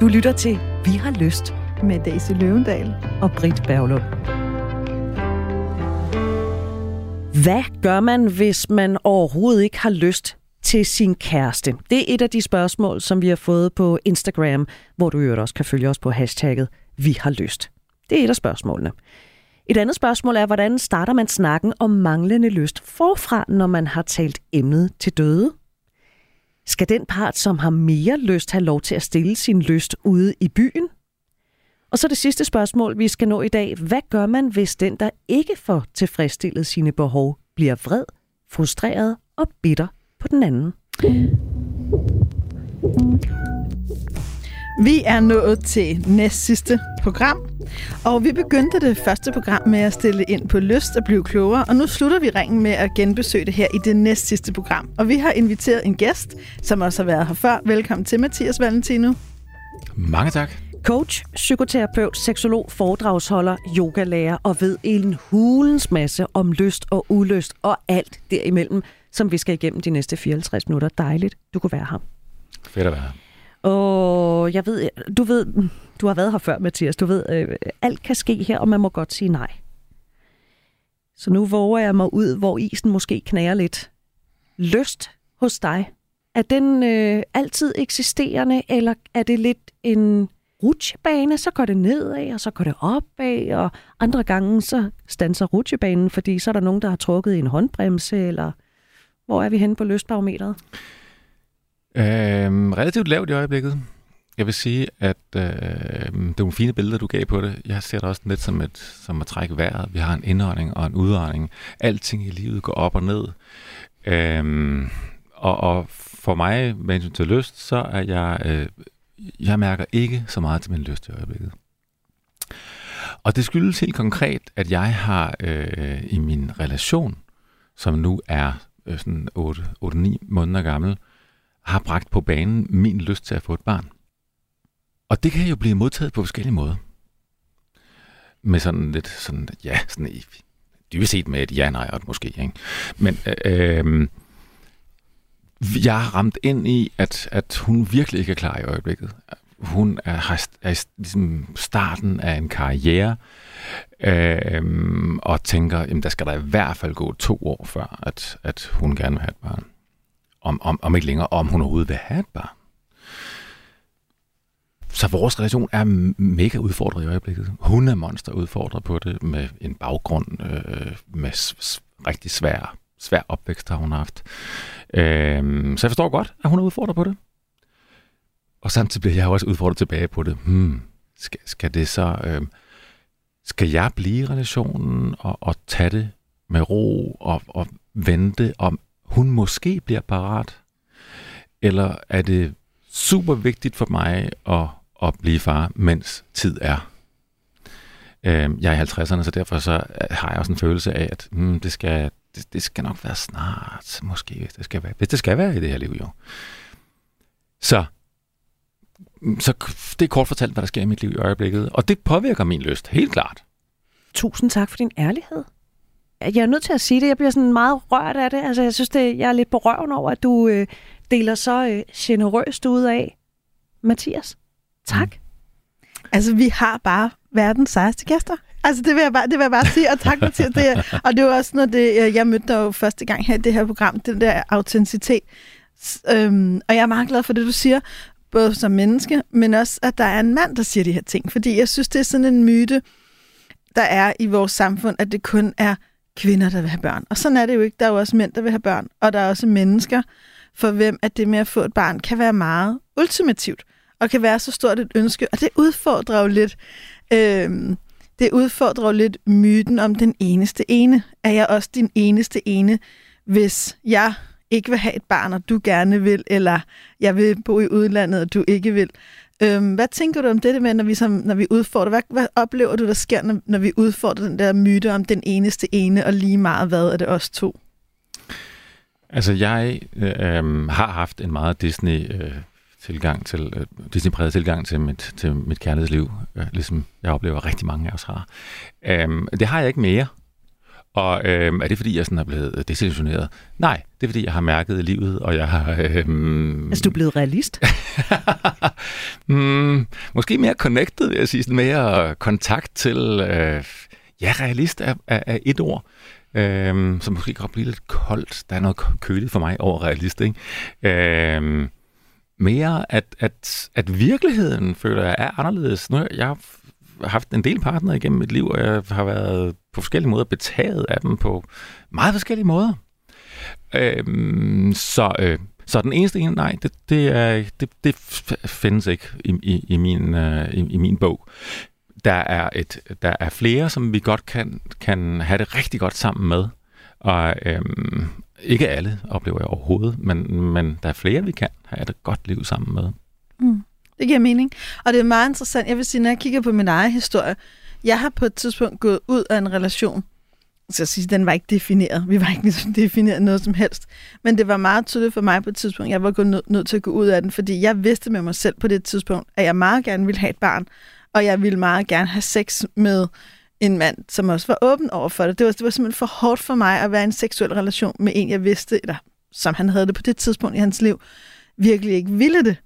Du lytter til Vi har lyst med Daisy Løvendal og Britt Berglund. Hvad gør man, hvis man overhovedet ikke har lyst til sin kæreste? Det er et af de spørgsmål, som vi har fået på Instagram, hvor du øvrigt også kan følge os på hashtagget Vi har lyst. Det er et af spørgsmålene. Et andet spørgsmål er, hvordan starter man snakken om manglende lyst forfra, når man har talt emnet til døde? Skal den part, som har mere lyst, have lov til at stille sin lyst ude i byen? Og så det sidste spørgsmål, vi skal nå i dag. Hvad gør man, hvis den, der ikke får tilfredsstillet sine behov, bliver vred, frustreret og bitter på den anden? Vi er nået til næst sidste program, og vi begyndte det første program med at stille ind på lyst og blive klogere, og nu slutter vi ringen med at genbesøge det her i det næst sidste program. Og vi har inviteret en gæst, som også har været her før. Velkommen til Mathias Valentino. Mange tak. Coach, psykoterapeut, seksolog, foredragsholder, yogalærer og ved en hulens masse om lyst og ulyst og alt derimellem, som vi skal igennem de næste 54 minutter. Dejligt, du kunne være her. Fedt at være her. Og jeg ved, du ved, du har været her før, Mathias. Du ved, øh, alt kan ske her, og man må godt sige nej. Så nu våger jeg mig ud, hvor isen måske knager lidt. Lyst hos dig, er den øh, altid eksisterende, eller er det lidt en rutsjebane, så går det nedad, og så går det opad, og andre gange så stanser rutsjebanen, fordi så er der nogen, der har trukket i en håndbremse, eller hvor er vi henne på lystbarometeret? Øhm, relativt lavt i øjeblikket. Jeg vil sige, at øh, det er nogle fine billeder, du gav på det. Jeg ser det også lidt som, et, som at trække vejret. Vi har en indånding og en udånding. Alting i livet går op og ned. Øhm, og, og for mig, med hensyn til lyst, så er jeg... Øh, jeg mærker ikke så meget til min lyst i øjeblikket. Og det skyldes helt konkret, at jeg har øh, i min relation, som nu er øh, sådan 8-9 måneder gammel, har bragt på banen min lyst til at få et barn. Og det kan jo blive modtaget på forskellige måder. Med sådan lidt sådan, ja, sådan i, dybest set med et ja, nej og et måske, ikke? Men øh, øh, jeg har ramt ind i, at, at hun virkelig ikke er klar i øjeblikket. Hun er, er i ligesom starten af en karriere, øh, og tænker, jamen der skal der i hvert fald gå to år før, at, at hun gerne vil have et barn. Om, om, om ikke længere, om hun overhovedet vil have et barn. Så vores relation er mega udfordret i øjeblikket. Hun er monster udfordret på det med en baggrund øh, med rigtig svær, svær opvækst, har hun haft. Øh, så jeg forstår godt, at hun er udfordret på det. Og samtidig bliver jeg også udfordret tilbage på det. Hmm, skal, skal det så... Øh, skal jeg blive i relationen og, og tage det med ro og, og vente, om hun måske bliver parat? Eller er det super vigtigt for mig at, at blive far, mens tid er? Øh, jeg er i 50'erne, så derfor så øh, har jeg også en følelse af, at hmm, det, skal, det, det skal nok være snart, måske, hvis det skal være, hvis det skal være i det her liv, jo. Så hmm, så det er kort fortalt, hvad der sker i mit liv i øjeblikket. Og det påvirker min lyst, helt klart. Tusind tak for din ærlighed. Jeg er nødt til at sige det. Jeg bliver sådan meget rørt af det. Altså, jeg synes, det, jeg er lidt på røven over, at du øh, deler så øh, generøst ud af. Mathias, tak. Mm. Altså, vi har bare verdens sejeste gæster. Altså, det vil jeg bare, det vil jeg bare sige, og tak Mathias. Det, og det var også noget, det, jeg mødte dig jo første gang her i det her program, den der autenticitet. Øhm, og jeg er meget glad for det, du siger, både som menneske, men også, at der er en mand, der siger de her ting. Fordi jeg synes, det er sådan en myte, der er i vores samfund, at det kun er kvinder, der vil have børn. Og sådan er det jo ikke. Der er jo også mænd, der vil have børn. Og der er også mennesker, for hvem at det med at få et barn kan være meget ultimativt. Og kan være så stort et ønske. Og det udfordrer jo lidt... Øh, det udfordrer jo lidt myten om den eneste ene. Er jeg også din eneste ene, hvis jeg ikke vil have et barn, og du gerne vil, eller jeg vil bo i udlandet, og du ikke vil. Øhm, hvad tænker du om det med, når vi, som, når vi udfordrer? Hvad, hvad oplever du, der sker, når, når vi udfordrer den der myte om den eneste ene, og lige meget hvad er det os to? Altså, jeg øh, øhm, har haft en meget Disney... Øh, tilgang til, øh, Disney-præget tilgang til mit, til mit kærlighedsliv, øh, ligesom jeg oplever rigtig mange af os har. Øhm, det har jeg ikke mere. Og øh, er det, fordi jeg sådan er blevet desillusioneret? Nej, det er, fordi jeg har mærket livet, og jeg har... Øh, altså, du er blevet realist? mm, måske mere connected, vil jeg sige. Sådan mere kontakt til... Øh, ja, realist er, er, er et ord. Øh, som måske godt blive lidt koldt. Der er noget køligt for mig over realist, ikke? Øh, mere, at, at, at virkeligheden, føler jeg, er anderledes. Nu, jeg haft en del partnere igennem mit liv, og jeg har været på forskellige måder betaget af dem på meget forskellige måder. Øh, så, øh, så den eneste ene, nej, det, det, er, det, det findes ikke i, i, i, min, øh, i, i min bog. Der er, et, der er flere, som vi godt kan, kan have det rigtig godt sammen med. Og øhm, ikke alle oplever jeg overhovedet, men, men der er flere, vi kan have et godt liv sammen med. Mm. Det giver mening. Og det er meget interessant. Jeg vil sige, når jeg kigger på min egen historie, jeg har på et tidspunkt gået ud af en relation. Så jeg sige, den var ikke defineret. Vi var ikke ligesom defineret noget som helst. Men det var meget tydeligt for mig på et tidspunkt. Jeg var gået nødt til at gå ud af den, fordi jeg vidste med mig selv på det tidspunkt, at jeg meget gerne ville have et barn. Og jeg ville meget gerne have sex med en mand, som også var åben over for det. Det var, det var simpelthen for hårdt for mig at være i en seksuel relation med en, jeg vidste, eller som han havde det på det tidspunkt i hans liv, virkelig ikke ville det.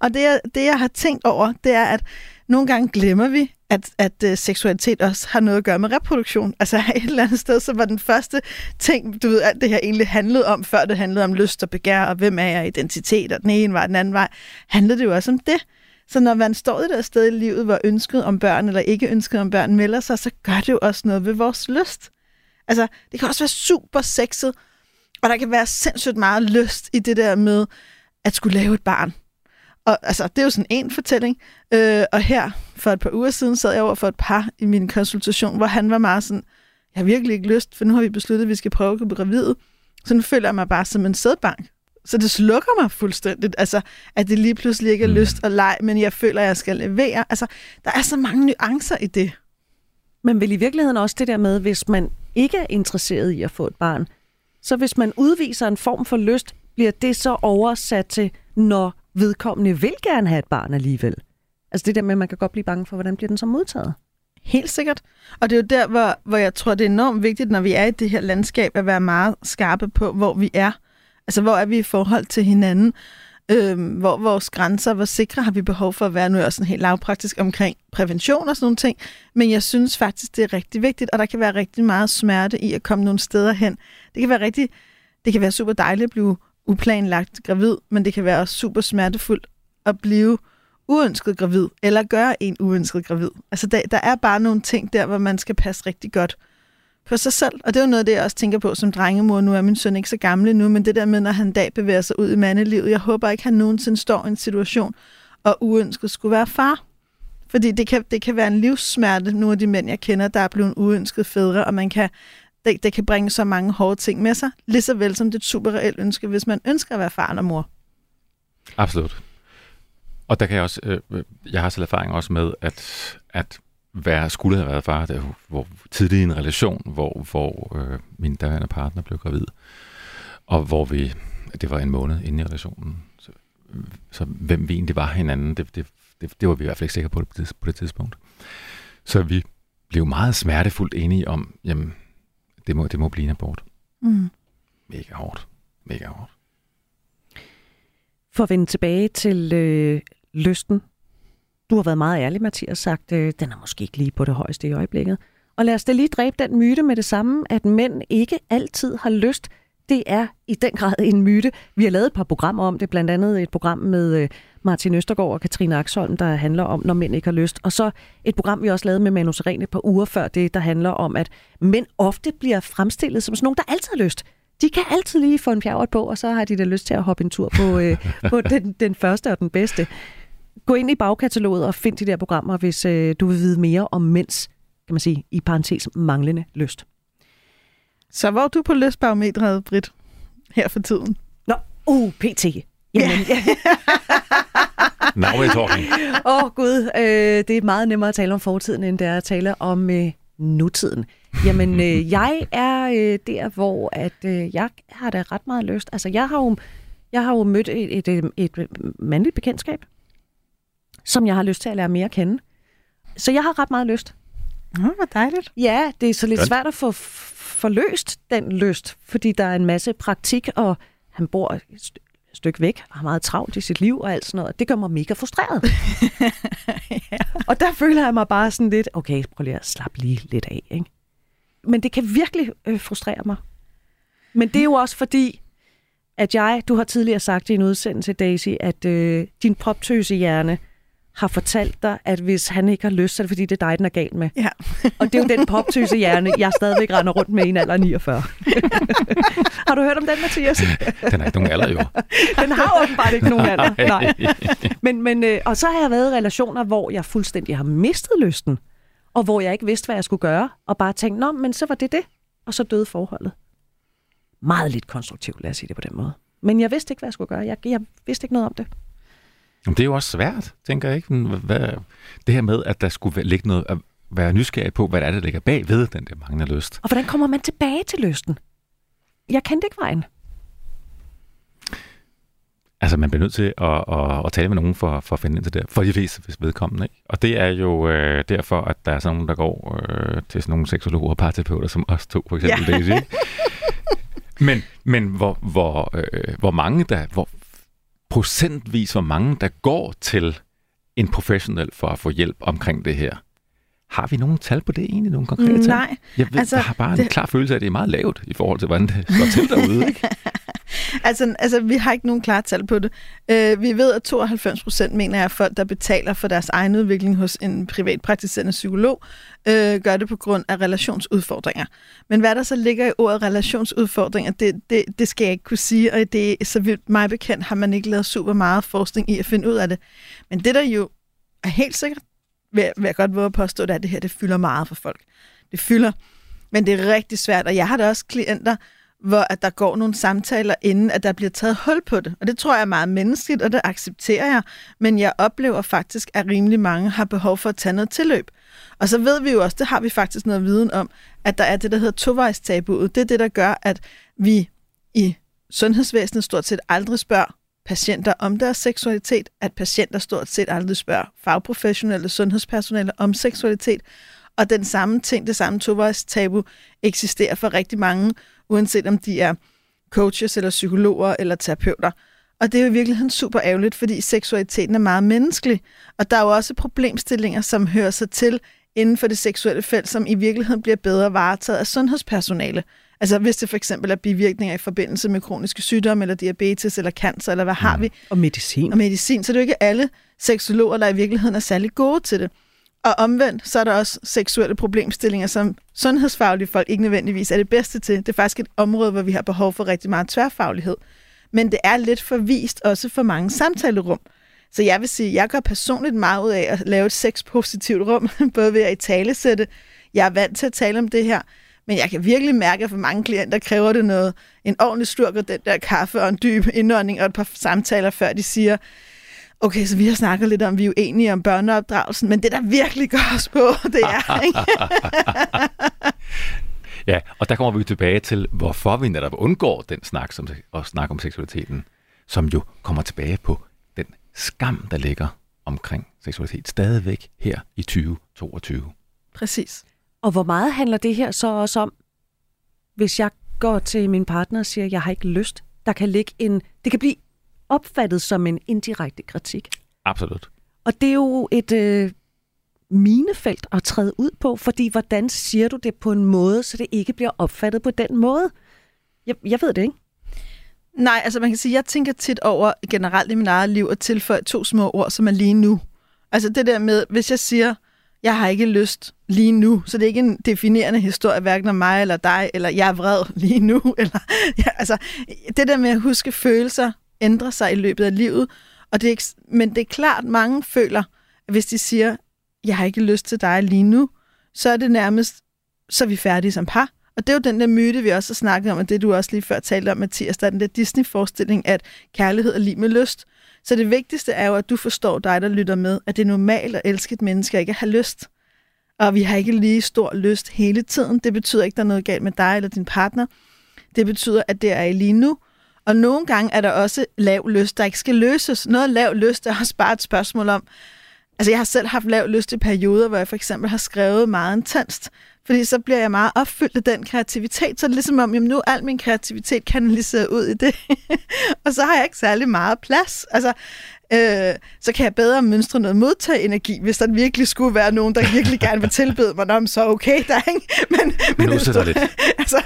Og det, det jeg har tænkt over, det er, at nogle gange glemmer vi, at, at øh, seksualitet også har noget at gøre med reproduktion. Altså et eller andet sted, så var den første ting, du ved, alt det her egentlig handlede om, før det handlede om lyst og begær, og hvem er jeg, identitet, og den ene var den anden vej, handlede det jo også om det. Så når man står i det sted i livet, hvor ønsket om børn eller ikke ønsket om børn melder sig, så gør det jo også noget ved vores lyst. Altså, det kan også være super sexet, og der kan være sindssygt meget lyst i det der med at skulle lave et barn. Og altså, det er jo sådan en fortælling. Øh, og her, for et par uger siden, sad jeg over for et par i min konsultation, hvor han var meget sådan, jeg har virkelig ikke lyst, for nu har vi besluttet, at vi skal prøve at blive gravide. Så nu føler jeg mig bare som en sædbank. Så det slukker mig fuldstændigt, altså, at det lige pludselig ikke er mm. lyst og leg, men jeg føler, at jeg skal levere. Altså, der er så mange nuancer i det. Men vil i virkeligheden også det der med, hvis man ikke er interesseret i at få et barn, så hvis man udviser en form for lyst, bliver det så oversat til, når vedkommende vil gerne have et barn alligevel. Altså det der med, at man kan godt blive bange for, hvordan bliver den så modtaget? Helt sikkert. Og det er jo der, hvor, hvor jeg tror, det er enormt vigtigt, når vi er i det her landskab, at være meget skarpe på, hvor vi er. Altså, hvor er vi i forhold til hinanden? Øhm, hvor vores grænser, hvor sikre har vi behov for at være? Nu er jeg også sådan helt lavpraktisk omkring prævention og sådan nogle ting. Men jeg synes faktisk, det er rigtig vigtigt, og der kan være rigtig meget smerte i at komme nogle steder hen. Det kan være rigtig, det kan være super dejligt at blive uplanlagt gravid, men det kan være også super smertefuldt at blive uønsket gravid, eller gøre en uønsket gravid. Altså, der, der er bare nogle ting der, hvor man skal passe rigtig godt på sig selv. Og det er jo noget af det, jeg også tænker på som drengemor. Nu er min søn ikke så gammel nu, men det der med, når han en dag bevæger sig ud i mandelivet, jeg håber ikke, han nogensinde står i en situation, og uønsket skulle være far. Fordi det kan, det kan være en livssmerte, nogle af de mænd, jeg kender, der er blevet uønsket fædre, og man kan det, det kan bringe så mange hårde ting med sig, lige så vel som det er et super reelt ønske, hvis man ønsker at være far og mor. Absolut. Og der kan jeg også, øh, øh, jeg har selv erfaring også med, at, at være, skulle have været far, der, hvor tidlig i en relation, hvor, hvor øh, min daværende partner blev gravid, og hvor vi, det var en måned inde i relationen, så, så hvem vi egentlig var hinanden, det, det, det, det var vi i hvert fald ikke sikre på det, på det tidspunkt. Så vi blev meget smertefuldt enige om, jamen, det må, det må blive en abort. Mm. Mega hårdt. Mega hårdt. For at vende tilbage til øh, lysten. Du har været meget ærlig, Mathias, sagt, øh, den er måske ikke lige på det højeste i øjeblikket. Og lad os da lige dræbe den myte med det samme, at mænd ikke altid har lyst det er i den grad en myte. Vi har lavet et par programmer om det, blandt andet et program med øh, Martin Østergaard og Katrine Axholm, der handler om, når mænd ikke har lyst. Og så et program, vi også lavede med Manu Serene et par uger før det, der handler om, at mænd ofte bliver fremstillet som sådan nogen, der altid har lyst. De kan altid lige få en fjavret på, og så har de da lyst til at hoppe en tur på, øh, på den, den første og den bedste. Gå ind i bagkataloget og find de der programmer, hvis øh, du vil vide mere om mænds, kan man sige, i parentes manglende lyst. Så hvor er du på lystbarometret, Britt, her for tiden? Nå, uh, pt. Jamen, ja. Now we're talking. Åh oh, gud, øh, det er meget nemmere at tale om fortiden, end det er at tale om øh, nutiden. Jamen, øh, jeg er øh, der, hvor at øh, jeg har da ret meget lyst. Altså, jeg har jo, jeg har jo mødt et, et, et, et mandligt bekendtskab, som jeg har lyst til at lære mere at kende. Så jeg har ret meget lyst. Nå, hvor dejligt. Ja, det er så lidt Godt. svært at få forløst den lyst, fordi der er en masse praktik, og han bor et st- stykke væk og har meget travlt i sit liv og alt sådan noget. Det gør mig mega frustreret. ja. Og der føler jeg mig bare sådan lidt, okay, prøv lige at slappe lige lidt af. Ikke? Men det kan virkelig øh, frustrere mig. Men det er jo også fordi, at jeg, du har tidligere sagt i en udsendelse, Daisy, at øh, din poptøsehjerne har fortalt dig, at hvis han ikke har lyst, så er det fordi, det er dig, den er galt med. Ja. Og det er jo den poptøsehjerne, jeg stadigvæk render rundt med i en alder af 49. har du hørt om den, Mathias? Den er ikke nogen alder, jo. Den har åbenbart ikke nogen alder. Nej. Men, men, øh, og så har jeg været i relationer, hvor jeg fuldstændig har mistet lysten, og hvor jeg ikke vidste, hvad jeg skulle gøre, og bare tænkte, nå, men så var det det, og så døde forholdet. Meget lidt konstruktivt, lad os sige det på den måde. Men jeg vidste ikke, hvad jeg skulle gøre. Jeg, jeg vidste ikke noget om det. Det er jo også svært, tænker jeg ikke. Hvad, det her med, at der skulle ligge noget, at være nysgerrig på, hvad det er, der ligger bag ved den der manglende lyst. Og hvordan kommer man tilbage til lysten? Jeg kendte ikke vejen. Altså, man bliver nødt til at, at, at tale med nogen for, for at finde ind til det, for de fleste hvis vedkommende. Ikke? Og det er jo øh, derfor, at der er sådan nogen, der går øh, til sådan nogle seksologer og parterapeuter, som os to, for eksempel. Ja. Daisy, men men hvor, hvor, øh, hvor mange der, hvor procentvis, hvor mange der går til en professionel for at få hjælp omkring det her. Har vi nogen tal på det egentlig? Nogle konkrete tal? Nej, Jeg, ved, altså, jeg har bare en det- klar følelse af, at det er meget lavt i forhold til, hvordan det står til derude. Ikke? Altså, altså, vi har ikke nogen klare tal på det. Øh, vi ved, at 92 procent mener jeg, at folk, der betaler for deres egen udvikling hos en privatpraktiserende psykolog, øh, gør det på grund af relationsudfordringer. Men hvad der så ligger i ordet relationsudfordringer, det, det, det skal jeg ikke kunne sige, og det, så vidt mig bekendt har man ikke lavet super meget forskning i at finde ud af det. Men det, der jo er helt sikkert, vil, jeg- vil jeg godt våge at påstå, det er, at det her det fylder meget for folk. Det fylder, men det er rigtig svært, og jeg har da også klienter, hvor at der går nogle samtaler, inden at der bliver taget hul på det. Og det tror jeg er meget menneskeligt, og det accepterer jeg. Men jeg oplever faktisk, at rimelig mange har behov for at tage noget tilløb. Og så ved vi jo også, det har vi faktisk noget viden om, at der er det, der hedder tovejstabuet. Det er det, der gør, at vi i sundhedsvæsenet stort set aldrig spørger patienter om deres seksualitet, at patienter stort set aldrig spørger fagprofessionelle sundhedspersonale om seksualitet, og den samme ting, det samme tovejstabu, eksisterer for rigtig mange, uanset om de er coaches eller psykologer eller terapeuter. Og det er jo i virkeligheden super ærgerligt, fordi seksualiteten er meget menneskelig. Og der er jo også problemstillinger, som hører sig til inden for det seksuelle felt, som i virkeligheden bliver bedre varetaget af sundhedspersonale. Altså hvis det for eksempel er bivirkninger i forbindelse med kroniske sygdomme, eller diabetes, eller cancer, eller hvad har vi? Og medicin. og medicin, så det er jo ikke alle seksologer, der i virkeligheden er særlig gode til det. Og omvendt, så er der også seksuelle problemstillinger, som sundhedsfaglige folk ikke nødvendigvis er det bedste til. Det er faktisk et område, hvor vi har behov for rigtig meget tværfaglighed. Men det er lidt forvist også for mange samtalerum. Så jeg vil sige, jeg gør personligt meget ud af at lave et sexpositivt rum, både ved at i tale sætte. Jeg er vant til at tale om det her, men jeg kan virkelig mærke, at for mange klienter kræver det noget, en ordentlig slurk og den der kaffe og en dyb indånding og et par samtaler, før de siger, okay, så vi har snakket lidt om, vi er jo enige om børneopdragelsen, men det der virkelig gør os på, det er, ikke? Ja, og der kommer vi tilbage til, hvorfor vi netop undgår den snak som, og snak om seksualiteten, som jo kommer tilbage på den skam, der ligger omkring seksualitet stadigvæk her i 2022. Præcis. Og hvor meget handler det her så også om, hvis jeg går til min partner og siger, at jeg har ikke lyst? Der kan ligge en, det kan blive opfattet som en indirekte kritik. Absolut. Og det er jo et øh, minefelt at træde ud på, fordi hvordan siger du det på en måde, så det ikke bliver opfattet på den måde? Jeg, jeg ved det ikke. Nej, altså man kan sige, jeg tænker tit over generelt i mit eget liv at tilføje to små ord, som er lige nu. Altså det der med, hvis jeg siger, jeg har ikke lyst lige nu, så det er ikke en definerende historie, hverken om mig eller dig, eller jeg er vred lige nu. Eller, ja, altså, det der med at huske følelser ændrer sig i løbet af livet, og det er ikke, men det er klart, mange føler, at hvis de siger, jeg har ikke lyst til dig lige nu, så er det nærmest, så er vi færdige som par. Og det er jo den der myte, vi også har snakket om, og det du også lige før talte om, Mathias, der er den der Disney-forestilling, at kærlighed er lige med lyst. Så det vigtigste er jo, at du forstår dig, der lytter med, at det er normalt at elske et menneske ikke at have lyst. Og vi har ikke lige stor lyst hele tiden. Det betyder ikke, at der er noget galt med dig eller din partner. Det betyder, at det er i lige nu. Og nogle gange er der også lav lyst, der ikke skal løses. Noget lav lyst er også bare et spørgsmål om, Altså, jeg har selv haft lav lyst i perioder, hvor jeg for eksempel har skrevet meget intenst, fordi så bliver jeg meget opfyldt af den kreativitet. Så er det ligesom om, jamen nu al min kreativitet kanaliseret ud i det. og så har jeg ikke særlig meget plads. Altså, øh, så kan jeg bedre mønstre noget modtage energi, hvis der virkelig skulle være nogen, der virkelig gerne vil tilbede mig, Nå, så okay, der ikke? Men, men, det store, lidt. altså,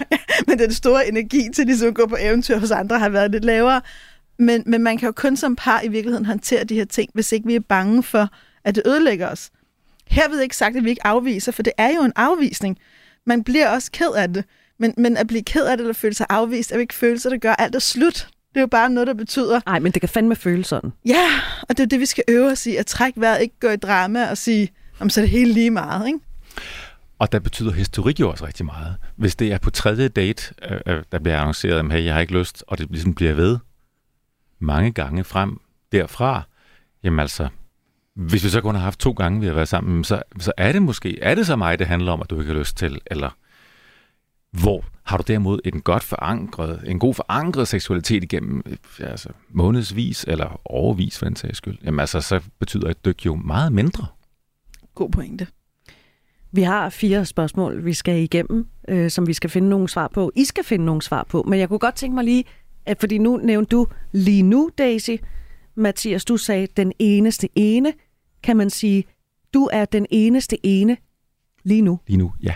men den store energi til ligesom at gå på eventyr hos andre har været lidt lavere. Men, men man kan jo kun som par i virkeligheden håndtere de her ting, hvis ikke vi er bange for, at det ødelægger os. Her ved jeg ikke sagt, at vi ikke afviser, for det er jo en afvisning. Man bliver også ked af det. Men, men at blive ked af det eller føle sig afvist, er jo ikke følelser, der gør alt er slut. Det er jo bare noget, der betyder... Nej, men det kan fandme føles sådan. Ja, og det er det, vi skal øve os i. At trække vejret, ikke gå i drama og sige, om så er det hele lige meget, ikke? Og der betyder historik jo også rigtig meget. Hvis det er på tredje date, øh, øh der bliver annonceret, at hey, jeg har ikke lyst, og det ligesom bliver ved mange gange frem derfra, jamen altså, hvis vi så kun har haft to gange, vi har været sammen, så, så er det måske, er det så mig, det handler om, at du ikke har lyst til, eller hvor har du derimod en godt forankret, en god forankret seksualitet igennem altså, månedsvis eller overvis for den sags skyld, jamen altså, så betyder et dyk jo meget mindre. God pointe. Vi har fire spørgsmål, vi skal igennem, øh, som vi skal finde nogle svar på. I skal finde nogle svar på, men jeg kunne godt tænke mig lige, at fordi nu nævnte du lige nu, Daisy, Mathias, du sagde den eneste ene. Kan man sige, du er den eneste ene lige nu? Lige nu, ja.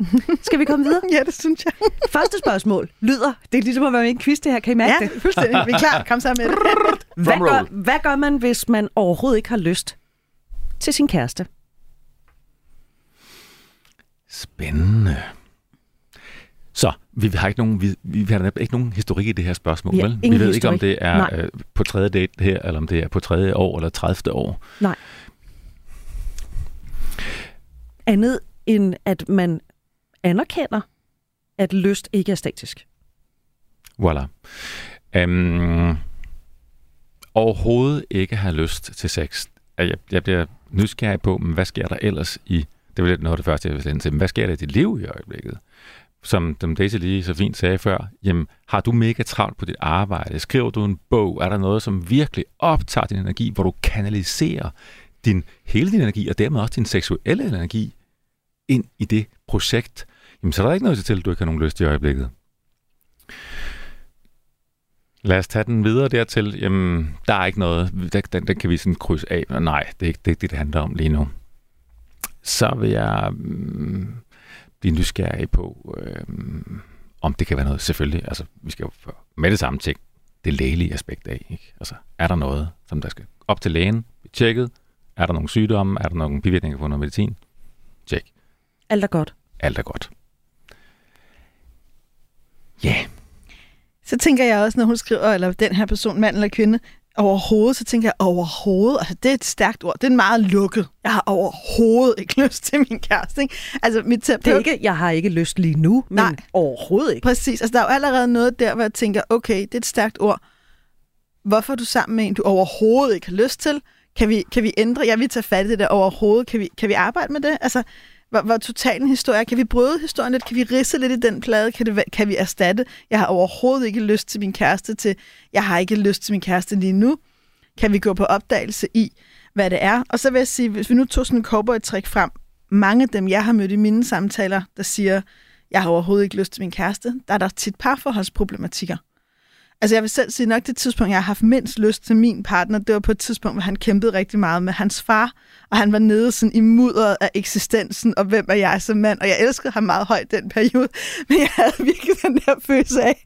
Skal vi komme videre? ja, det synes jeg. Første spørgsmål lyder, det er ligesom at være med en quiz det her, kan I mærke ja, det? fuldstændig. Vi er klar. Kom så med det. hvad, gør, hvad gør man, hvis man overhovedet ikke har lyst til sin kæreste? Spændende. Så vi har ikke nogen, vi, vi har ikke nogen historik i det her spørgsmål, ja, vel? Vi ved historik. ikke, om det er øh, på tredje date her, eller om det er på tredje år eller 30. år. Nej. Andet end at man anerkender, at lyst ikke er statisk. Voilà. Um, overhovedet ikke have lyst til sex. Jeg, jeg bliver nysgerrig på, men hvad sker der ellers i... Det var lidt noget af det første, jeg ville til. Men hvad sker der i dit liv i øjeblikket? som dem Daisy lige så fint sagde før, jamen, har du mega travlt på dit arbejde? Skriver du en bog? Er der noget, som virkelig optager din energi, hvor du kanaliserer din, hele din energi, og dermed også din seksuelle energi, ind i det projekt? Jamen, så er der ikke noget til, at du ikke har nogen lyst i øjeblikket. Lad os tage den videre dertil. Jamen, der er ikke noget, den, den kan vi sådan krydse af. Nej, det er ikke det, det, det handler om lige nu. Så vil jeg... Mm, blive nysgerrig på, øh, om det kan være noget. Selvfølgelig, altså vi skal jo med det samme tjekke det lægelige aspekt af. Ikke? Altså, er der noget, som der skal op til lægen, blive tjekket? Er der nogle sygdomme? Er der nogle bivirkninger på noget medicin? Tjek. Alt er godt. Alt er godt. Ja. Yeah. Så tænker jeg også, når hun skriver, eller den her person, mand eller kvinde, overhovedet, så tænker jeg overhovedet, altså det er et stærkt ord, det er meget lukket. Jeg har overhovedet ikke lyst til min kæreste. Ikke? Altså, mit terapeut... Det er ikke, jeg har ikke lyst lige nu, men Nej, overhovedet ikke. Præcis, altså der er jo allerede noget der, hvor jeg tænker, okay, det er et stærkt ord. Hvorfor er du sammen med en, du overhovedet ikke har lyst til? Kan vi, kan vi ændre? Jeg vil tage fat i det der overhovedet. Kan vi, kan vi arbejde med det? Altså, hvor, hvor total en historie Kan vi bryde historien lidt? Kan vi risse lidt i den plade? Kan, det, kan vi erstatte? Jeg har overhovedet ikke lyst til min kæreste til, jeg har ikke lyst til min kæreste lige nu. Kan vi gå på opdagelse i, hvad det er? Og så vil jeg sige, hvis vi nu tog sådan en cowboy-trick frem, mange af dem, jeg har mødt i mine samtaler, der siger, jeg har overhovedet ikke lyst til min kæreste, der er der tit parforholdsproblematikker. Altså jeg vil selv sige nok det tidspunkt, jeg har haft mindst lyst til min partner, det var på et tidspunkt, hvor han kæmpede rigtig meget med hans far, og han var nede sådan i mudderet af eksistensen, og hvem er jeg som mand, og jeg elskede ham meget højt den periode, men jeg havde virkelig den der følelse af,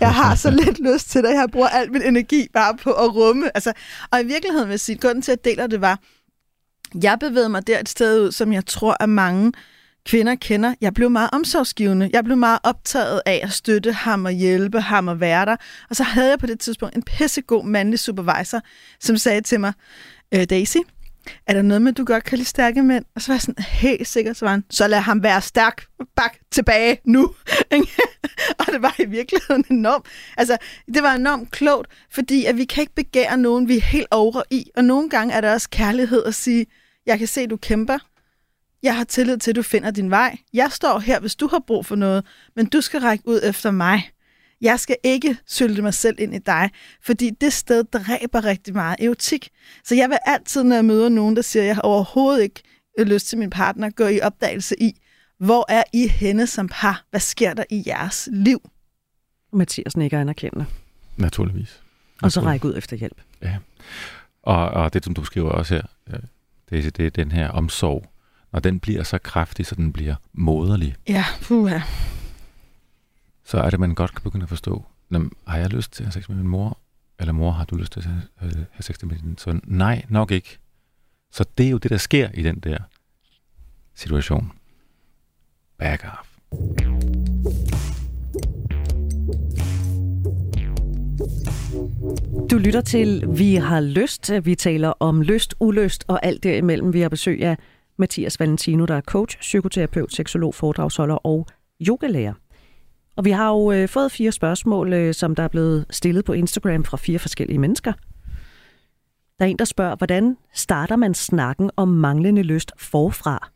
jeg har så lidt lyst til det, jeg bruger al min energi bare på at rumme. Altså, og i virkeligheden vil jeg sige, grunden til at dele det var, jeg bevægede mig der et sted ud, som jeg tror, at mange kvinder kender. Jeg blev meget omsorgsgivende. Jeg blev meget optaget af at støtte ham og hjælpe ham og være der. Og så havde jeg på det tidspunkt en pissegod mandlig supervisor, som sagde til mig, øh, Daisy, er der noget med, at du godt kan lide stærke mænd? Og så var jeg sådan helt sikker, så var han, så lad ham være stærk, bak tilbage nu. og det var i virkeligheden enormt, altså det var enormt klogt, fordi at vi kan ikke begære nogen, vi er helt over i. Og nogle gange er der også kærlighed at sige, jeg kan se, du kæmper, jeg har tillid til, at du finder din vej. Jeg står her, hvis du har brug for noget, men du skal række ud efter mig. Jeg skal ikke sylte mig selv ind i dig, fordi det sted dræber rigtig meget erotik. Så jeg vil altid, når jeg møder nogen, der siger, at jeg har overhovedet ikke lyst til min partner, gå i opdagelse i, hvor er I henne som par? Hvad sker der i jeres liv? Mathias nikker anerkendende. Naturligvis. Og så række ud efter hjælp. Ja. Og, og det, som du skriver også her, øh, det, er- det er den her omsorg. Når den bliver så kraftig, så den bliver moderlig, Ja, puha. så er det, man godt kan begynde at forstå, "Nå, har jeg lyst til at have sex med min mor? Eller mor, har du lyst til at have, øh, have sex med din søn? Nej, nok ikke. Så det er jo det, der sker i den der situation. Back off. Du lytter til Vi har lyst. Vi taler om lyst, ulyst og alt derimellem. Vi har besøg af Mathias Valentino, der er coach, psykoterapeut, seksolog, foredragsholder og yogalærer. Og vi har jo øh, fået fire spørgsmål, øh, som der er blevet stillet på Instagram fra fire forskellige mennesker. Der er en, der spørger, hvordan starter man snakken om manglende lyst forfra,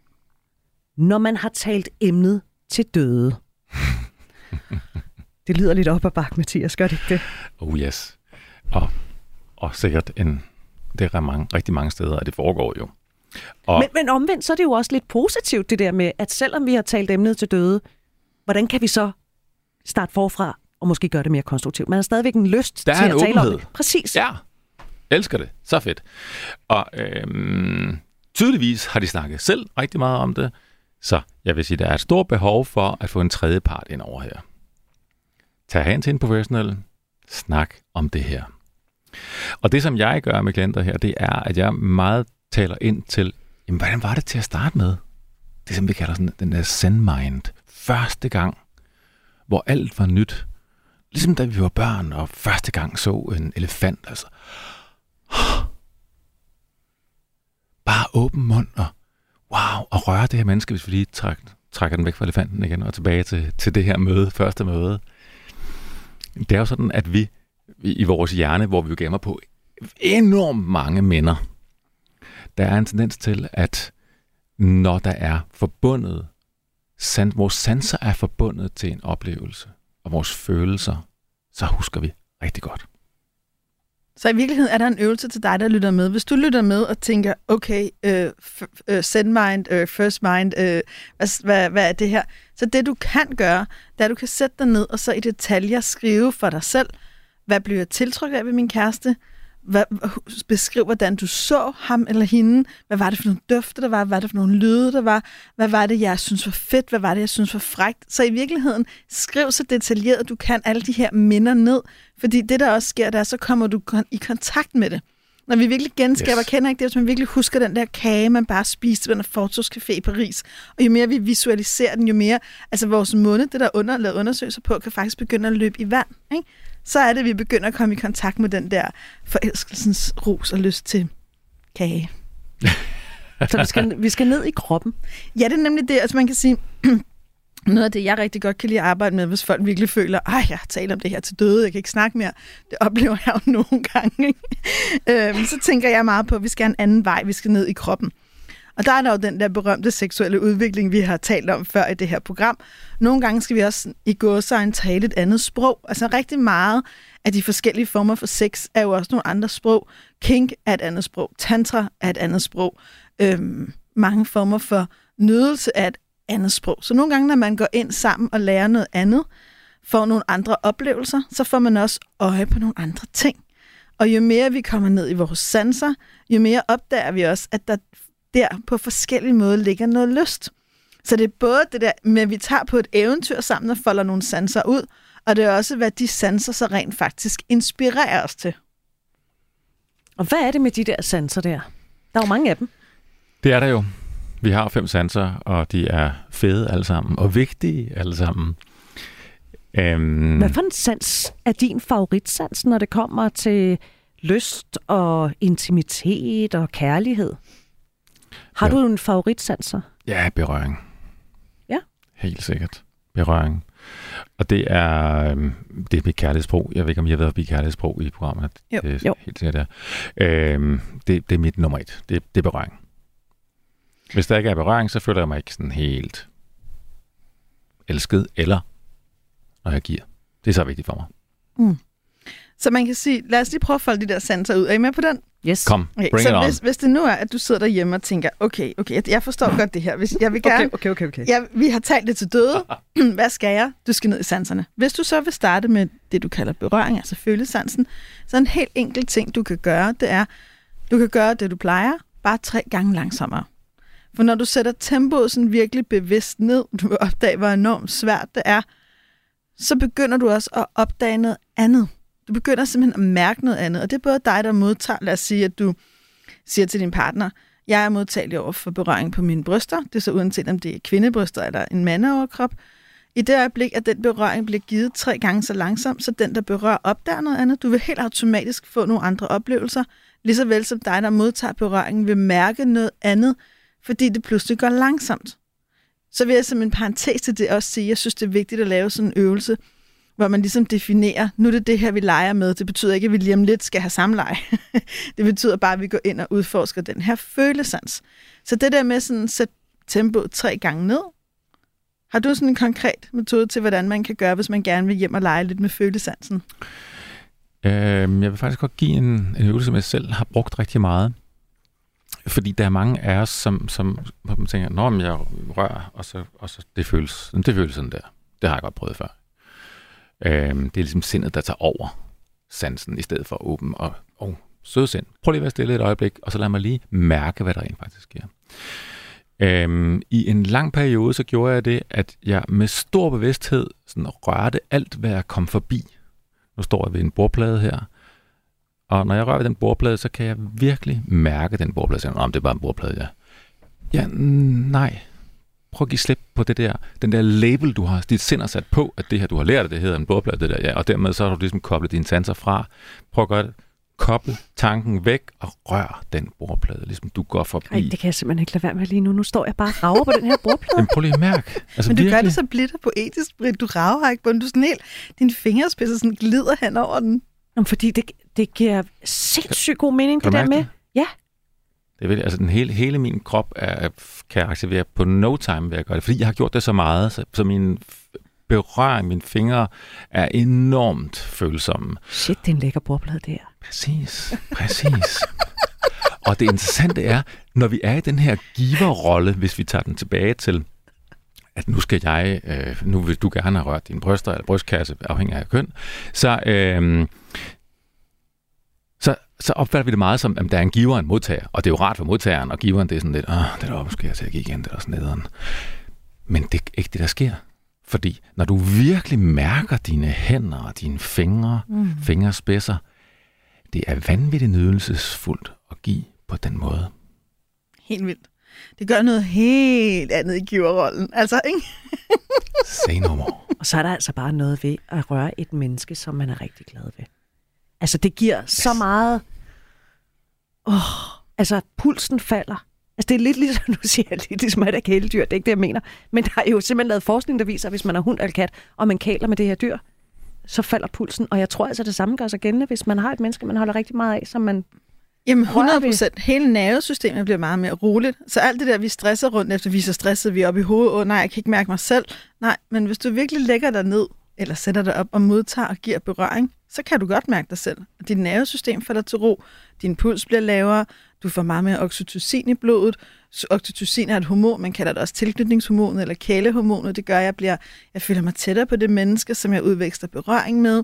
når man har talt emnet til døde? Det lyder lidt op ad bakke, Mathias, gør det ikke det? Oh yes. Og, og sikkert en, det er mange, rigtig mange steder, og det foregår jo. Og Men, men omvendt, så er det jo også lidt positivt, det der med, at selvom vi har talt emnet til døde, hvordan kan vi så starte forfra og måske gøre det mere konstruktivt? Man har stadigvæk en lyst Der er til en at tale om åbenhed. det. Præcis. Ja, elsker det. Så fedt. Og øhm, tydeligvis har de snakket selv rigtig meget om det, så jeg vil sige, der er et stort behov for at få en tredje part ind over her. Tag hen til en professionel, snak om det her. Og det, som jeg gør med klienter her, det er, at jeg meget taler ind til, jamen, hvordan var det til at starte med? Det, som vi kalder sådan, den der zen mind. Første gang, hvor alt var nyt. Ligesom da vi var børn, og første gang så en elefant, altså. Bare åben mund og wow, og røre det her menneske, hvis vi lige træk, trækker den væk fra elefanten igen og tilbage til, til det her møde, første møde. Det er jo sådan, at vi i i vores hjerne, hvor vi jo gemmer på enormt mange minder, der er en tendens til, at når der er forbundet, san, vores sanser er forbundet til en oplevelse, og vores følelser, så husker vi rigtig godt. Så i virkeligheden er der en øvelse til dig, der lytter med. Hvis du lytter med og tænker, okay, øh, øh, send mind, øh, first mind, øh, hvad, hvad, hvad er det her? Så det du kan gøre, det er, at du kan sætte dig ned og så i detaljer skrive for dig selv, hvad bliver jeg tiltrykket af ved min kæreste? Hvad, beskriv, hvordan du så ham eller hende. Hvad var det for nogle dufte, der var? Hvad var det for nogle lyde, der var? Hvad var det, jeg synes var fedt? Hvad var det, jeg synes var frægt? Så i virkeligheden, skriv så detaljeret, du kan alle de her minder ned. Fordi det, der også sker, der så kommer du i kontakt med det. Når vi virkelig genskaber, Yes. kender ikke det, hvis man virkelig husker den der kage, man bare spiste ved en fortogscafé i Paris. Og jo mere vi visualiserer den, jo mere, altså vores munde, det der er under, lavet undersøgelser på, kan faktisk begynde at løbe i vand. Ikke? Så er det, at vi begynder at komme i kontakt med den der forelskelsens ros og lyst til kage. Så vi skal, vi skal ned i kroppen. Ja, det er nemlig det. Altså man kan sige, noget af det, jeg rigtig godt kan lide at arbejde med, hvis folk virkelig føler, at jeg har talt om det her til døde, jeg kan ikke snakke mere. Det oplever jeg jo nogle gange. Ikke? Øhm, så tænker jeg meget på, at vi skal have en anden vej, vi skal ned i kroppen. Og der er der jo den der berømte seksuelle udvikling, vi har talt om før i det her program. Nogle gange skal vi også i gåsøjne tale et andet sprog. Altså rigtig meget af de forskellige former for sex er jo også nogle andre sprog. Kink er et andet sprog. Tantra er et andet sprog. Øhm, mange former for nydelse er et andet sprog. Så nogle gange, når man går ind sammen og lærer noget andet, får nogle andre oplevelser, så får man også øje på nogle andre ting. Og jo mere vi kommer ned i vores sanser, jo mere opdager vi også, at der der på forskellige måder ligger noget lyst. Så det er både det der med, at vi tager på et eventyr sammen og folder nogle sanser ud, og det er også, hvad de sanser så rent faktisk inspirerer os til. Og hvad er det med de der sanser der? Der er jo mange af dem. Det er der jo. Vi har fem sanser, og de er fede alle sammen, og vigtige alle sammen. Øhm, Hvad for en sans er din favoritsans, når det kommer til lyst og intimitet og kærlighed? Har Ja. du en favoritsans så? Ja, berøring. Ja. Helt sikkert. Berøring. Og det er, øhm, det er mit kærlighedssprog. Jeg ved ikke, om jeg har været forbi kærlighedssprog i programmet. Jo. Det er Jo. helt sikkert der. Øhm, det, det er mit nummer et. Det, det er berøring. Hvis der ikke er berøring, så føler jeg mig ikke sådan helt elsket, eller når jeg giver. Det er så vigtigt for mig. Mm. Så man kan sige, lad os lige prøve at folde de der sanser ud. Er I med på den? Yes. Kom, Okay, bring så it on. hvis, hvis det nu er, at du sidder derhjemme og tænker, okay, okay, jeg- jeg forstår godt det her. Hvis jeg vil gerne, Okay, okay, okay. okay. Ja, vi har talt det til døde. Hvad skal jeg? Du skal ned i sanserne. Hvis du så vil starte med det, du kalder berøring, altså følesansen, så en helt enkelt ting, du kan gøre, det er, du kan gøre det, du plejer, bare tre gange langsommere. For når du sætter tempoet sådan virkelig bevidst ned, du vil opdage, hvor enormt svært det er, så begynder du også at opdage noget andet. Du begynder simpelthen at mærke noget andet, og det er både dig, der modtager, lad os sige, at du siger til din partner, jeg er modtagelig over for berøring på mine bryster. Det er så uanset om det er kvindebryster eller en mandeoverkrop. I det øjeblik, at den berøring bliver givet tre gange så langsomt, så den, der berører, opdager noget andet. Du vil helt automatisk få nogle andre oplevelser, lige så vel som dig, der modtager berøringen, vil mærke noget andet, fordi det pludselig går langsomt. Så vil jeg som en parentes til det også sige, at jeg synes, det er vigtigt at lave sådan en øvelse, hvor man ligesom definerer, nu er det det her, vi leger med. Det betyder ikke, at vi lige om lidt skal have samleje. det betyder bare, at vi går ind og udforsker den her følesans. Så det der med sådan at sætte tempoet tre gange ned, har du sådan en konkret metode til, hvordan man kan gøre, hvis man gerne vil hjem og lege lidt med følesansen? Øhm, jeg vil faktisk godt give en, en øvelse, som jeg selv har brugt rigtig meget. Fordi der er mange af os, som, som som man tænker, når men jeg rører, og så, og så det, føles, det føles sådan der. Det har jeg godt prøvet før. Øhm, det er ligesom sindet, der tager over sansen, i stedet for at åbne og oh, søde sind. Prøv lige at være stille et øjeblik, og så lad mig lige mærke, hvad der rent faktisk sker. Øhm, I en lang periode, så gjorde jeg det, at jeg med stor bevidsthed sådan rørte alt, hvad jeg kom forbi. Nu står jeg ved en bordplade her, og når jeg rører ved den bordplade, så kan jeg virkelig mærke den bordplade. Så jeg, om det er bare en bordplade, ja. Ja, nej. Prøv at give slip på det der, den der label, du har, dit sind sat på, at det her, du har lært, det hedder en bordplade, det der, ja, og dermed så har du ligesom koblet dine sanser fra. Prøv at gøre det. Koble tanken væk og rør den bordplade, ligesom du går forbi. Ej, det kan jeg simpelthen ikke lade være med lige nu. Nu står jeg bare og rager på den her bordplade. Jamen, prøv lige at mærke. Altså, Men du gør virkelig. det så blidt og poetisk, Britt. Du rager ikke på den. Du sådan helt, dine fingerspidser sådan glider hen over den. Jamen, fordi det, det giver sindssygt god mening, Kan det der med. det? Ja. Det virkelig, altså den hele, hele min krop er, kan jeg aktivere på no time ved at gøre det, fordi jeg har gjort det så meget, så, så min berøring, mine fingre er enormt følsomme. Shit, det er en lækker bordplade, det her. Præcis, præcis. Og det interessante er, når vi er i den her giverrolle, hvis vi tager den tilbage til, at nu skal jeg, øh, nu vil du gerne have rørt dine bryster eller brystkasse, afhængig af køn, så, øh, så, så opfatter vi det meget som, at der er en giver og en modtager. Og det er jo rart for modtageren, og giveren det er sådan lidt, åh, det der skal jeg til at give igen, det er også nederen. Men det er ikke det, der sker. Fordi når du virkelig mærker dine hænder og dine fingre, mm. fingerspidser, det er vanvittigt nydelsesfuldt at give på den måde. Helt vildt. Det gør noget helt andet i giverrollen. Altså, ikke? Say no more. Og så er der altså bare noget ved at røre et menneske, som man er rigtig glad ved. Altså, det giver yes. så meget... Åh, altså, pulsen falder. Altså, det er lidt ligesom, nu siger jeg lidt ligesom, at det er kæledyr, det er ikke det, jeg mener. Men der er jo simpelthen lavet forskning, der viser, at hvis man har hund eller kat, og man kæler med det her dyr, så falder pulsen. Og jeg tror altså, det samme gør sig gældende, hvis man har et menneske, man holder rigtig meget af, som man... Jamen Rører 100 vi? procent. Hele nervesystemet bliver meget mere roligt. Så alt det der, vi stresser rundt efter, vi er så stressede, vi er oppe i hovedet, åh nej, jeg kan ikke mærke mig selv. Nej, men hvis du virkelig lægger dig ned, eller sætter dig op og modtager og giver berøring, så kan du godt mærke dig selv. Og dit nervesystem falder til ro, din puls bliver lavere, du får meget mere oxytocin i blodet. Så Oxytocin er et hormon, man kalder det også tilknytningshormonet eller kælehormonet. Det gør, at jeg, bliver, jeg føler mig tættere på det menneske, som jeg udveksler berøring med.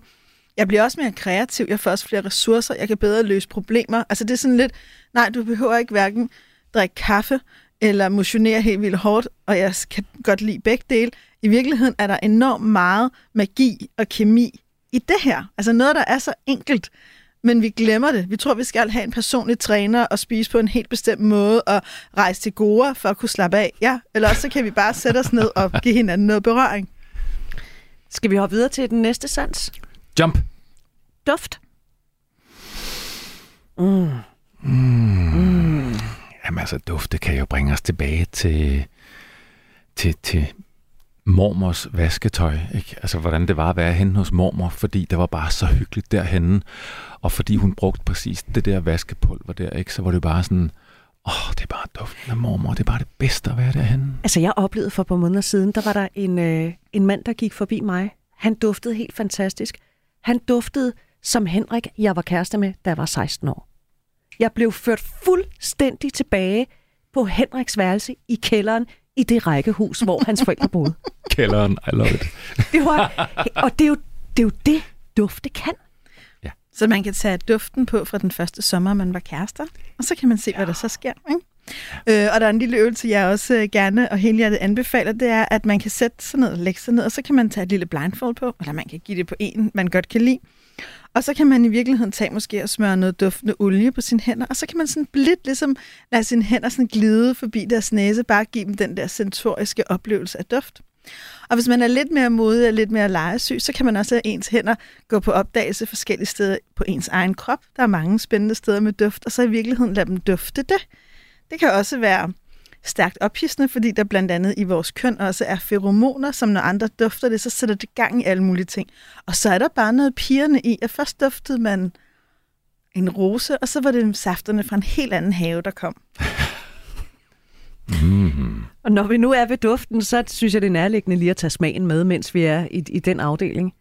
Jeg bliver også mere kreativ, jeg får også flere ressourcer, jeg kan bedre løse problemer. Altså det er sådan lidt, nej, du behøver ikke hverken drikke kaffe eller motionere helt vildt hårdt, og jeg kan godt lide begge dele. I virkeligheden er der enormt meget magi og kemi i det her. Altså noget, der er så enkelt, men vi glemmer det. Vi tror, vi skal have en personlig træner og spise på en helt bestemt måde og rejse til Goa for at kunne slappe af. Ja, eller også så kan vi bare sætte os ned og give hinanden noget berøring. Skal vi hoppe videre til den næste sans? Jump! Duft. Mm. Jamen altså, duft, det kan jo bringe os tilbage til, til, til mormors vasketøj. Ikke? Altså, hvordan det var at være henne hos mormor, fordi det var bare så hyggeligt derhenne. Og fordi hun brugte præcis det der vaskepulver der, ikke? så var det bare sådan, åh, det er bare duften af mormor, det er bare det bedste at være derhenne. Altså, jeg oplevede for et par måneder siden, der var der en, øh, en mand, der gik forbi mig han duftede helt fantastisk. Han duftede som Henrik, jeg var kæreste med, da jeg var 16 år. Jeg blev ført fuldstændig tilbage på Henriks værelse i kælderen i det rækkehus, hvor hans forældre boede. Kælderen, I love it. Det var, og det er, jo, det er jo det, dufte kan. Så man kan tage duften på fra den første sommer, man var kærester, og så kan man se, ja. hvad der så sker. Ikke? Øh, og der er en lille øvelse, jeg også øh, gerne og helhjertet anbefaler, det er, at man kan sætte sig ned og lægge sig ned, og så kan man tage et lille blindfold på, eller man kan give det på en, man godt kan lide. Og så kan man i virkeligheden tage måske og smøre noget duftende olie på sine hænder, og så kan man sådan blidt ligesom lade sine hænder sådan glide forbi deres næse, bare give dem den der sensoriske oplevelse af duft. Og hvis man er lidt mere modig og lidt mere legesyg, så kan man også lade ens hænder gå på opdagelse forskellige steder på ens egen krop. Der er mange spændende steder med duft, og så i virkeligheden lade dem dufte det. Det kan også være stærkt ophidsende, fordi der blandt andet i vores køn også er feromoner, som når andre dufter det, så sætter det gang i alle mulige ting. Og så er der bare noget pigerne i, at først duftede man en rose, og så var det safterne fra en helt anden have, der kom. Mm. Og når vi nu er ved duften, så synes jeg, det er nærliggende lige at tage smagen med, mens vi er i, i den afdeling.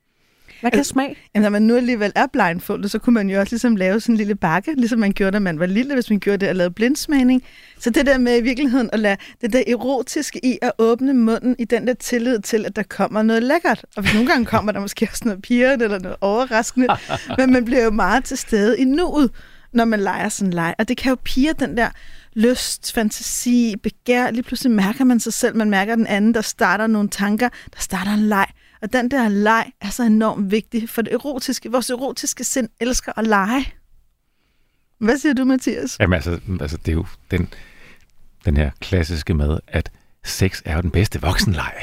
Hvad kan smag? Jamen, når man nu alligevel er blindfoldet, så kunne man jo også ligesom lave sådan en lille bakke, ligesom man gjorde, da man var lille, hvis man gjorde det og lavede blindsmagning. Så det der med i virkeligheden at lade det der erotiske i at åbne munden i den der tillid til, at der kommer noget lækkert. Og hvis nogle gange kommer der måske også noget piret eller noget overraskende, men man bliver jo meget til stede i nuet, når man leger sådan en leg. Og det kan jo pige den der lyst, fantasi, begær. Lige pludselig mærker man sig selv, man mærker den anden, der starter nogle tanker, der starter en leg. Og den der leg er så enormt vigtig, for det erotiske, vores erotiske sind elsker at lege. Hvad siger du, Mathias? Jamen altså, altså det er jo den, den her klassiske med, at sex er jo den bedste voksenleg.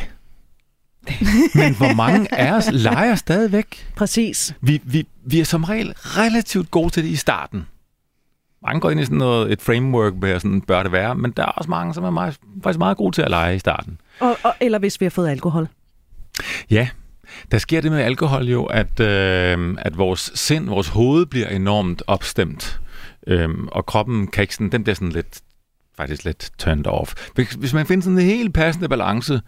Men hvor mange af os leger stadigvæk? Præcis. Vi, vi, vi er som regel relativt gode til det i starten. Mange går ind i sådan noget, et framework med, sådan bør det være, men der er også mange, som er meget, faktisk meget gode til at lege i starten. Og, og, eller hvis vi har fået alkohol. Ja, der sker det med alkohol jo, at, øh, at vores sind, vores hoved bliver enormt opstemt, øh, og kroppen kan ikke sådan, den bliver sådan lidt, faktisk lidt turned off. Hvis, hvis man finder sådan en helt passende balance,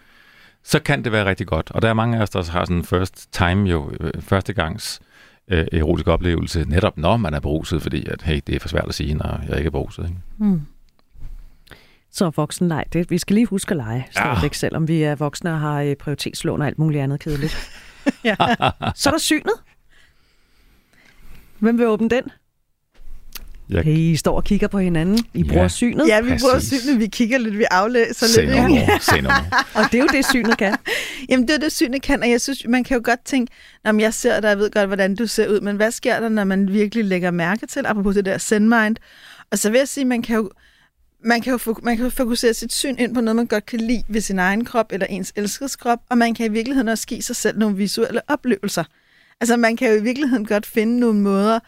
så kan det være rigtig godt. Og der er mange af os, der har sådan first time jo, øh, første gangs øh, erotisk oplevelse, netop når man er beruset, fordi at, hey, det er for svært at sige, når jeg ikke er beruset. Ikke? Mm. Så voksenleg, det, vi skal lige huske at lege, stadigvæk, ja. selvom vi er voksne og har øh, prioritetslån og alt muligt andet kedeligt. ja. Så er der synet. Hvem vil åbne den? Jeg... Hey, I står og kigger på hinanden. I ja. bruger synet. Ja, vi Præcis. bruger synet. Vi kigger lidt, vi aflæser Se lidt. Nummer. Se nummer. og det er jo det, synet kan. Jamen, det er det, synet kan. Og jeg synes, man kan jo godt tænke, når jeg ser dig, jeg ved godt, hvordan du ser ud, men hvad sker der, når man virkelig lægger mærke til, apropos det der send mind? Og så vil jeg sige, man kan jo man kan, jo man kan fokusere sit syn ind på noget, man godt kan lide ved sin egen krop eller ens elskedes krop, og man kan i virkeligheden også give sig selv nogle visuelle oplevelser. Altså man kan jo i virkeligheden godt finde nogle måder,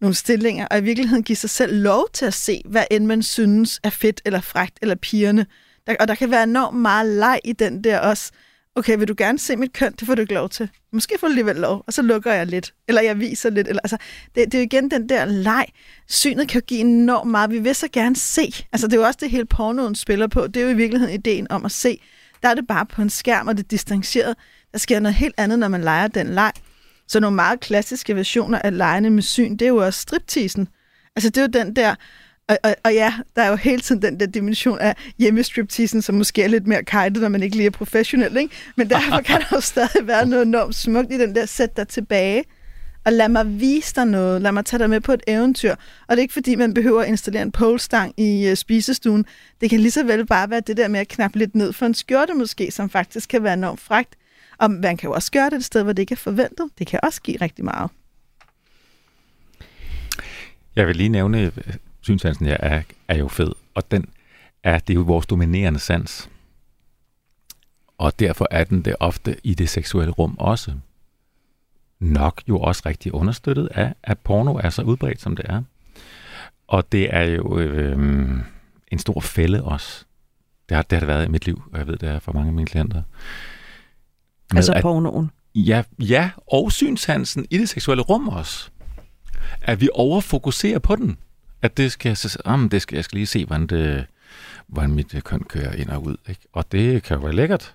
nogle stillinger, og i virkeligheden give sig selv lov til at se, hvad end man synes er fedt eller frægt eller pigerne. Der, og der kan være enormt meget leg i den der også. Okay, vil du gerne se mit køn? Det får du ikke lov til. Måske får du alligevel lov, og så lukker jeg lidt. Eller jeg viser lidt. Eller, altså, det, det er jo igen den der leg. Synet kan jo give enormt meget. Vi vil så gerne se. Altså, det er jo også det hele pornoen spiller på. Det er jo i virkeligheden ideen om at se. Der er det bare på en skærm, og det er distanceret. Der sker noget helt andet, når man leger den leg. Så nogle meget klassiske versioner af lejene med syn, det er jo også striptisen. Altså det er jo den der, og, og, og ja, der er jo hele tiden den der dimension af hjemmestripteasen, som måske er lidt mere kajtet, når man ikke lige er professionel, ikke? Men derfor kan der jo stadig være noget enormt smukt i den der, sæt dig tilbage, og lad mig vise dig noget, lad mig tage dig med på et eventyr. Og det er ikke fordi, man behøver at installere en polestang i uh, spisestuen. Det kan lige så vel bare være det der med at knappe lidt ned for en skjorte måske, som faktisk kan være enormt frægt. Og man kan jo også gøre det et sted, hvor det ikke er forventet. Det kan også give rigtig meget. Jeg vil lige nævne, at synsansen ja, er, er jo fed, og den er, det er jo vores dominerende sans. Og derfor er den det ofte i det seksuelle rum også. Nok jo også rigtig understøttet af, at porno er så udbredt, som det er. Og det er jo øh, en stor fælde også. Det har, det har det været i mit liv, og jeg ved, det er for mange af mine klienter. Med altså pornoen? Ja, ja, og synshansen i det seksuelle rum også. At vi overfokuserer på den. At det skal, um, det skal, jeg skal lige se, hvordan, det, hvordan mit køn kører ind og ud. Ikke? Og det kan jo være lækkert.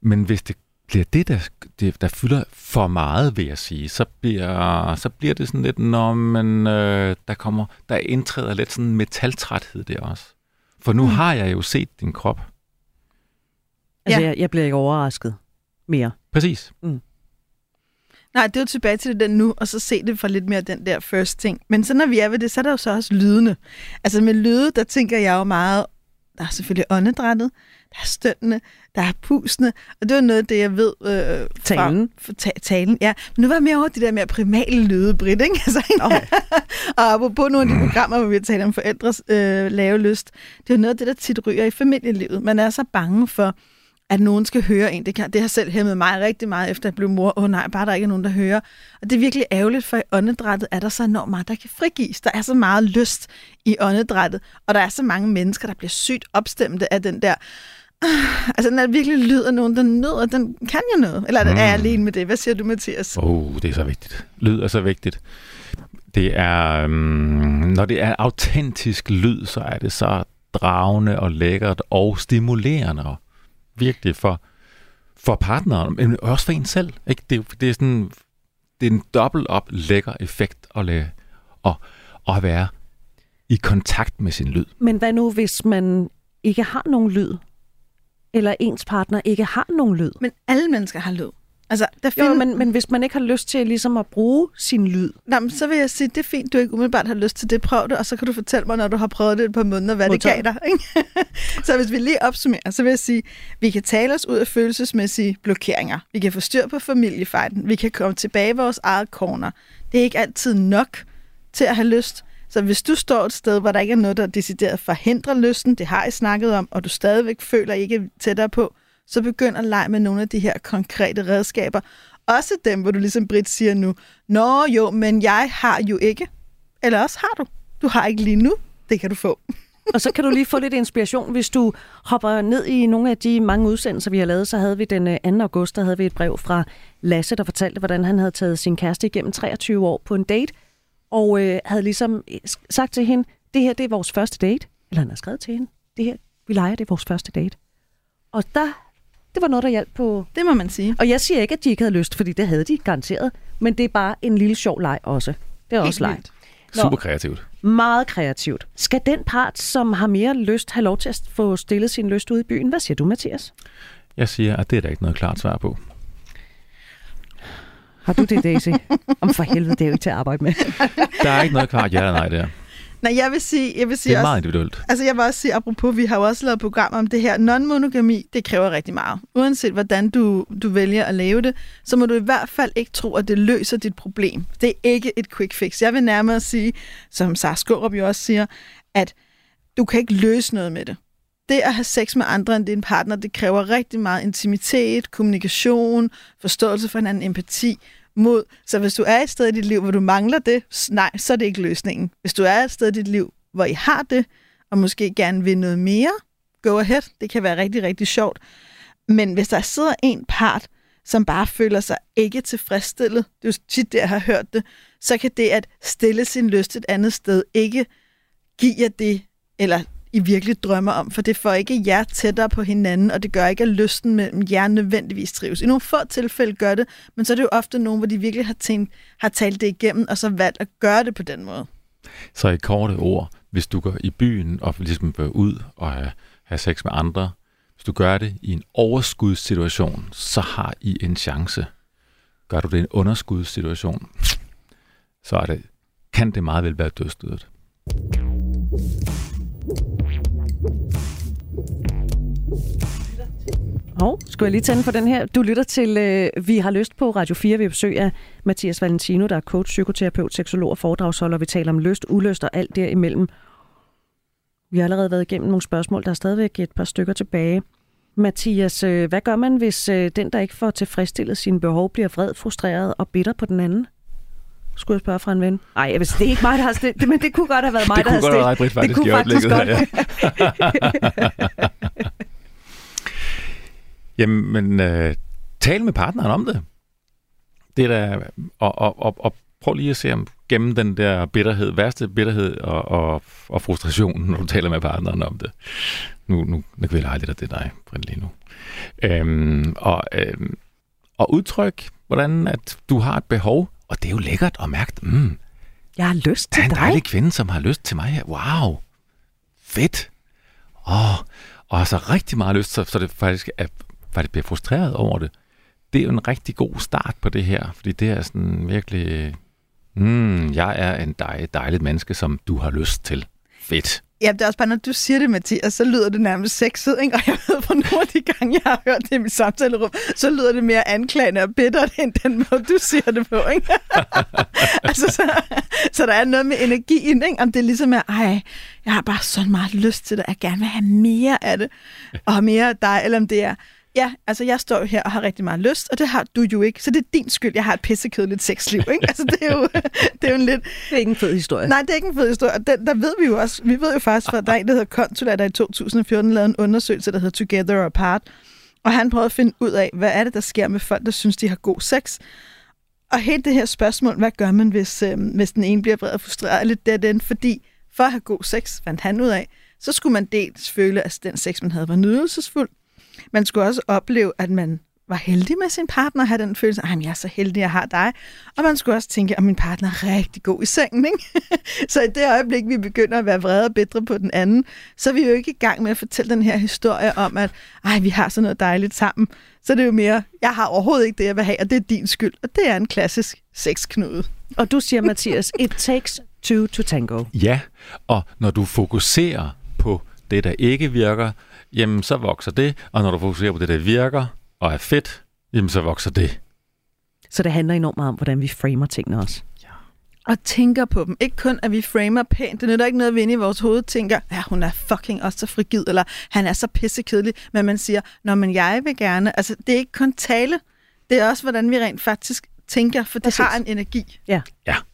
Men hvis det bliver det, der, det, der fylder for meget, vil jeg sige, så bliver, så bliver det sådan lidt, når man, øh, der kommer, der indtræder lidt sådan metaltræthed der også. For nu mm. har jeg jo set din krop. Altså, Ja. jeg, jeg bliver ikke overrasket mere. Præcis. Nej, det er jo tilbage til det nu, og så se det fra lidt mere den der first ting. Men så når vi er ved det, så er der jo så også lydene. Altså med lyde, der tænker jeg jo meget, der er selvfølgelig åndedrættet, der er stønnene, der er pusene, og det er noget af det, jeg ved øh, Talen. Fra, ta- talen, ja. Men nu var jeg mere over de der mere primale lyde, Britt, ikke? Altså, Oh. og apropos nogle af de programmer, hvor vi har talt om forældres øh, lave lyst, det er jo noget af det, der tit ryger i familielivet. Man er så bange for, at nogen skal høre en. Det, kan, det har selv hæmmet mig rigtig meget, efter jeg blev mor. Åh oh, nej, bare der ikke er nogen, der hører. Og det er virkelig ærgerligt, for i åndedrættet er der så enormt meget, der kan frigives. Der er så meget lyst i åndedrættet, og der er så mange mennesker, der bliver sygt opstemte af den der... Ah, altså, den er virkelig lyd af nogen, der nøder, den kan jo noget. Eller mm. er jeg alene med det? Hvad siger du, Mathias? Åh, oh, det er så vigtigt. Lyd er så vigtigt. Det er, øhm, når det er autentisk lyd, så er det så dragende og lækkert og stimulerende virkelig for, for partneren, men også for en selv. Ikke? Det, er- det er sådan, det er en dobbelt op lækker effekt at, lade, at, at være i kontakt med sin lyd. Men hvad nu, hvis man ikke har nogen lyd? Eller ens partner ikke har nogen lyd? Men alle mennesker har lyd. Altså, der Jo, find... men, men hvis man ikke har lyst til ligesom at bruge sin lyd, Nå, men så vil jeg sige, det er fint, du ikke umiddelbart har lyst til det. Prøv det, og så kan du fortælle mig, når du har prøvet det et par måneder, hvad Modtaget. det gav dig. Ikke? så hvis vi lige opsummerer, så vil jeg sige, vi kan tale os ud af følelsesmæssige blokeringer. Vi kan få styr på familiefejden. Vi kan komme tilbage i vores eget corner. Det er ikke altid nok til at have lyst. Så hvis du står et sted, hvor der ikke er noget, der decideret forhindrer lysten, det har I snakket om, og du stadigvæk føler, I ikke er tættere på, så begynd at lege med nogle af de her konkrete redskaber. Også dem, hvor du ligesom Britt siger nu, Nå jo, men jeg har jo ikke. Eller også har du. Du har ikke lige nu. Det kan du få. og så kan du lige få lidt inspiration, hvis du hopper ned i nogle af de mange udsendelser, vi har lavet. Så havde vi den øh, 2. august, der havde vi et brev fra Lasse, der fortalte, hvordan han havde taget sin kæreste igennem 23 år på en date, og øh, havde ligesom øh, sagt til hende, det her det er vores første date. Eller han har skrevet til hende, det her, vi leger, det er vores første date. Og der, det var noget, der hjalp på... Det må man sige. Og jeg siger ikke, at de ikke havde lyst, fordi det havde de garanteret. Men det er bare en lille sjov leg også. Det er også leg. vildt. Nå. Super kreativt. Meget kreativt. Skal den part, som har mere lyst, have lov til at få stillet sin lyst ude i byen? Hvad siger du, Mathias? Jeg siger, at det er der ikke noget klart svar på. Har du det, Daisy? Om for helvede, det er jo ikke til at arbejde med. Der er ikke noget klart ja eller nej der. Nej, jeg vil sige, jeg vil Det sige er også, meget individuelt. Altså jeg vil også sige, apropos, vi har jo også lavet programmer om det her. Non-monogami, det kræver rigtig meget. Uanset hvordan du, du vælger at lave det, så må du i hvert fald ikke tro, at det løser dit problem. Det er ikke et quick fix. Jeg vil nærmere sige, som Sars Skårup jo også siger, at du kan ikke løse noget med det. Det at have sex med andre end din partner, det kræver rigtig meget intimitet, kommunikation, forståelse for hinanden, empati, mod. Så hvis du er et sted i dit liv, hvor du mangler det, nej, så er det ikke løsningen. Hvis du er et sted i dit liv, hvor I har det, og måske gerne vil noget mere, go ahead. Det kan være rigtig, rigtig sjovt. Men hvis der sidder en part, som bare føler sig ikke tilfredsstillet, det er jo tit det, jeg har hørt det, så kan det at stille sin lyst et andet sted ikke give jer det, eller i virkelig drømmer om, for det får ikke jer tættere på hinanden, og det gør ikke, at lysten mellem jer nødvendigvis trives. I nogle få tilfælde gør det, men så er det jo ofte nogen, hvor de virkelig har, tænkt, har talt det igennem, og så valgt at gøre det på den måde. Så i korte ord, hvis du går i byen og ligesom vil ud og have, have sex med andre, hvis du gør det i en overskudssituation, så har I en chance. Gør du det i en underskudssituation, så er det, kan det meget vel være dødstødet. Hov, skal jeg lige tænde for den her? Du lytter til øh, Vi har lyst på Radio 4. Vi besøger Mathias Valentino, der er coach, psykoterapeut, seksolog og foredragsholder. Vi taler om lyst, ulyst og alt derimellem. Vi har allerede været igennem nogle spørgsmål. Der er stadigvæk et par stykker tilbage. Mathias, øh, hvad gør man, hvis øh, den, der ikke får tilfredsstillet sine behov, bliver vred, frustreret og bitter på den anden? Skulle jeg spørge fra en ven? Nej, jeg vil, det er ikke mig, der har stillet det, men det kunne godt have været mig, det der kunne godt stillet. være dig, Britt, faktisk, det kunne i faktisk godt. Ja. Jamen, øh, tal med partneren om det. Det er da, og, og, og, og prøv lige at se om gennem den der bitterhed, værste bitterhed og, og, og frustration, når du taler med partneren om det. Nu, nu, nu kan vi lege lidt af det dig, Britt, lige nu. Øhm, og øhm, og udtryk, hvordan at du har et behov, og det er jo lækkert at mærke, mm, Jeg har lyst der er til en dig. dejlig kvinde, som har lyst til mig her. Wow, fedt. Åh, og har så rigtig meget lyst, så, så det faktisk er, faktisk bliver frustreret over det. Det er jo en rigtig god start på det her, fordi det er sådan virkelig, mm, jeg er en dej, dejligt menneske, som du har lyst til. Fedt. Ja, det er også bare, når du siger det, Mathias, så lyder det nærmest sexet, ikke? Og jeg ved, fra nogle af de gange, jeg har hørt det i mit samtalerum, så lyder det mere anklagende og bittert, end den måde, du siger det på, ikke? altså, så, så der er noget med energien, ikke? Om det ligesom er, ej, jeg har bare så meget lyst til det, jeg gerne vil have mere af det, og mere af dig, eller om det er, ja, altså jeg står jo her og har rigtig meget lyst, og det har du jo ikke, så det er din skyld, jeg har et pissekedeligt sexliv, ikke? Altså, det er jo, det er jo en lidt, Det er ikke en fed historie. Nej, det er ikke en fed historie. Og Den, der ved vi jo også, vi ved jo faktisk, at der er en, der hedder Consulat, der i 2014 lavede en undersøgelse, der hedder Together Apart. Og han prøvede at finde ud af, hvad er det, der sker med folk, der synes, de har god sex. Og helt det her spørgsmål, hvad gør man, hvis, øh, hvis den ene bliver vred og frustreret, er lidt det den, fordi for at have god sex, fandt han ud af, så skulle man dels føle, at den sex, man havde, var nydelsesfuld. Man skulle også opleve, at man var heldig med sin partner, og have den følelse, at jeg er så heldig, jeg har dig. Og man skulle også tænke, at min partner er rigtig god i sengen. Ikke? så i det øjeblik, vi begynder at være vrede og bedre på den anden, så er vi jo ikke i gang med at fortælle den her historie om, at Ej, vi har sådan noget dejligt sammen. Så det er jo mere, jeg har overhovedet ikke det, jeg vil have, og det er din skyld. Og det er en klassisk sexknude. Og du siger, Mathias, it takes two to tango. Ja, og når du fokuserer på det, der ikke virker, jamen så vokser det, og når du fokuserer på det, der virker og er fedt, jamen så vokser det. Så det handler enormt meget om, hvordan vi framer tingene også. og tænker på dem. Ikke kun, at vi framer pænt. Det nytter ikke noget, at vi inde i vores hoved tænker, ja, hun er fucking også så frigid, eller han er så pissekedelig. Men man siger, når men jeg vil gerne. Altså, det er ikke kun tale. Det er også, hvordan vi rent faktisk tænker, for det Præcis. har en energi. Ja,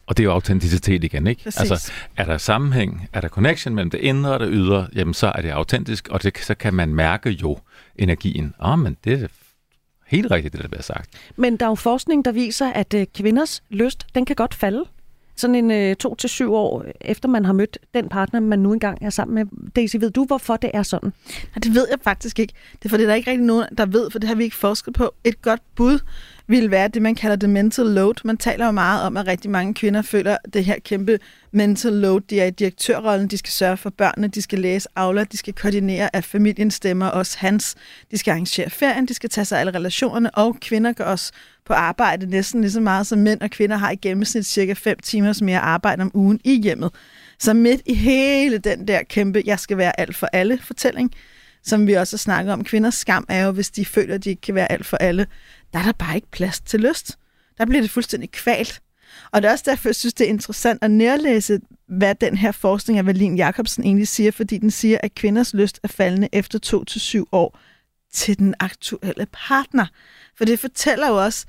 og det er jo autenticitet igen, ikke? Præcis. Altså, er der sammenhæng, er der connection mellem det indre og det ydre, jamen så er det autentisk, og det, så kan man mærke jo energien. Åh, oh, men det er helt rigtigt, det der bliver sagt. Men der er jo forskning, der viser, at øh, kvinders lyst, den kan godt falde. Sådan en øh, to til syv år øh, efter man har mødt den partner, man nu engang er sammen med. Daisy, ved du, hvorfor det er sådan? Ja, det ved jeg faktisk ikke. Det er fordi, der er ikke rigtig nogen, der ved, for det har vi ikke forsket på. Et godt bud ville være det, man kalder det mental load. Man taler jo meget om, at rigtig mange kvinder føler det her kæmpe mental load. De er i direktørrollen, de skal sørge for børnene, de skal læse Aula, de skal koordinere, at familien stemmer også hans. De skal arrangere ferien, de skal tage sig af alle relationerne, og kvinder gør også på arbejde næsten lige så meget som mænd, og kvinder har i gennemsnit cirka 5 timers mere arbejde om ugen i hjemmet. Så midt i hele den der kæmpe, jeg skal være alt for alle fortælling, som vi også har snakket om. Kvinders skam er jo, hvis de føler, at de ikke kan være alt for alle. Der er der bare ikke plads til lyst. Der bliver det fuldstændig kvalt. Og det er også derfor, jeg synes, det er interessant at nærlæse, hvad den her forskning af Valin Jacobsen egentlig siger, fordi den siger, at kvinders lyst er faldende efter 2 til år til den aktuelle partner. For det fortæller jo også,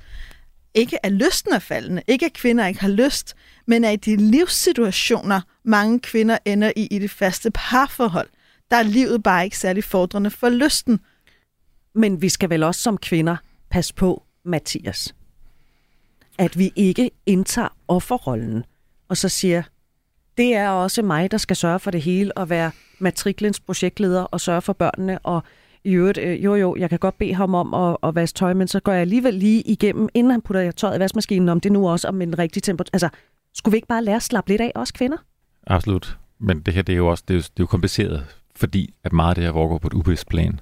ikke at lysten er faldende, ikke at kvinder ikke har lyst, men at i de livssituationer, mange kvinder ender i i det faste parforhold, der er livet bare ikke særlig fordrende for lysten. Men vi skal vel også som kvinder passe på, Mathias, at vi ikke indtager offerrollen, og så siger, det er også mig, der skal sørge for det hele, og være matriklens projektleder, og sørge for børnene, og i øvrigt, øh, jo jo, jeg kan godt bede ham om at, at vaske tøj, men så går jeg alligevel lige igennem, inden han putter tøjet i vaskemaskinen, om det nu også om en rigtig temperatur. Altså, skulle vi ikke bare lære at slappe lidt af, os kvinder? Absolut. Men det her, det er jo også det er jo, det er jo kompliceret, fordi at meget af det her foregår på et ubevidst plan.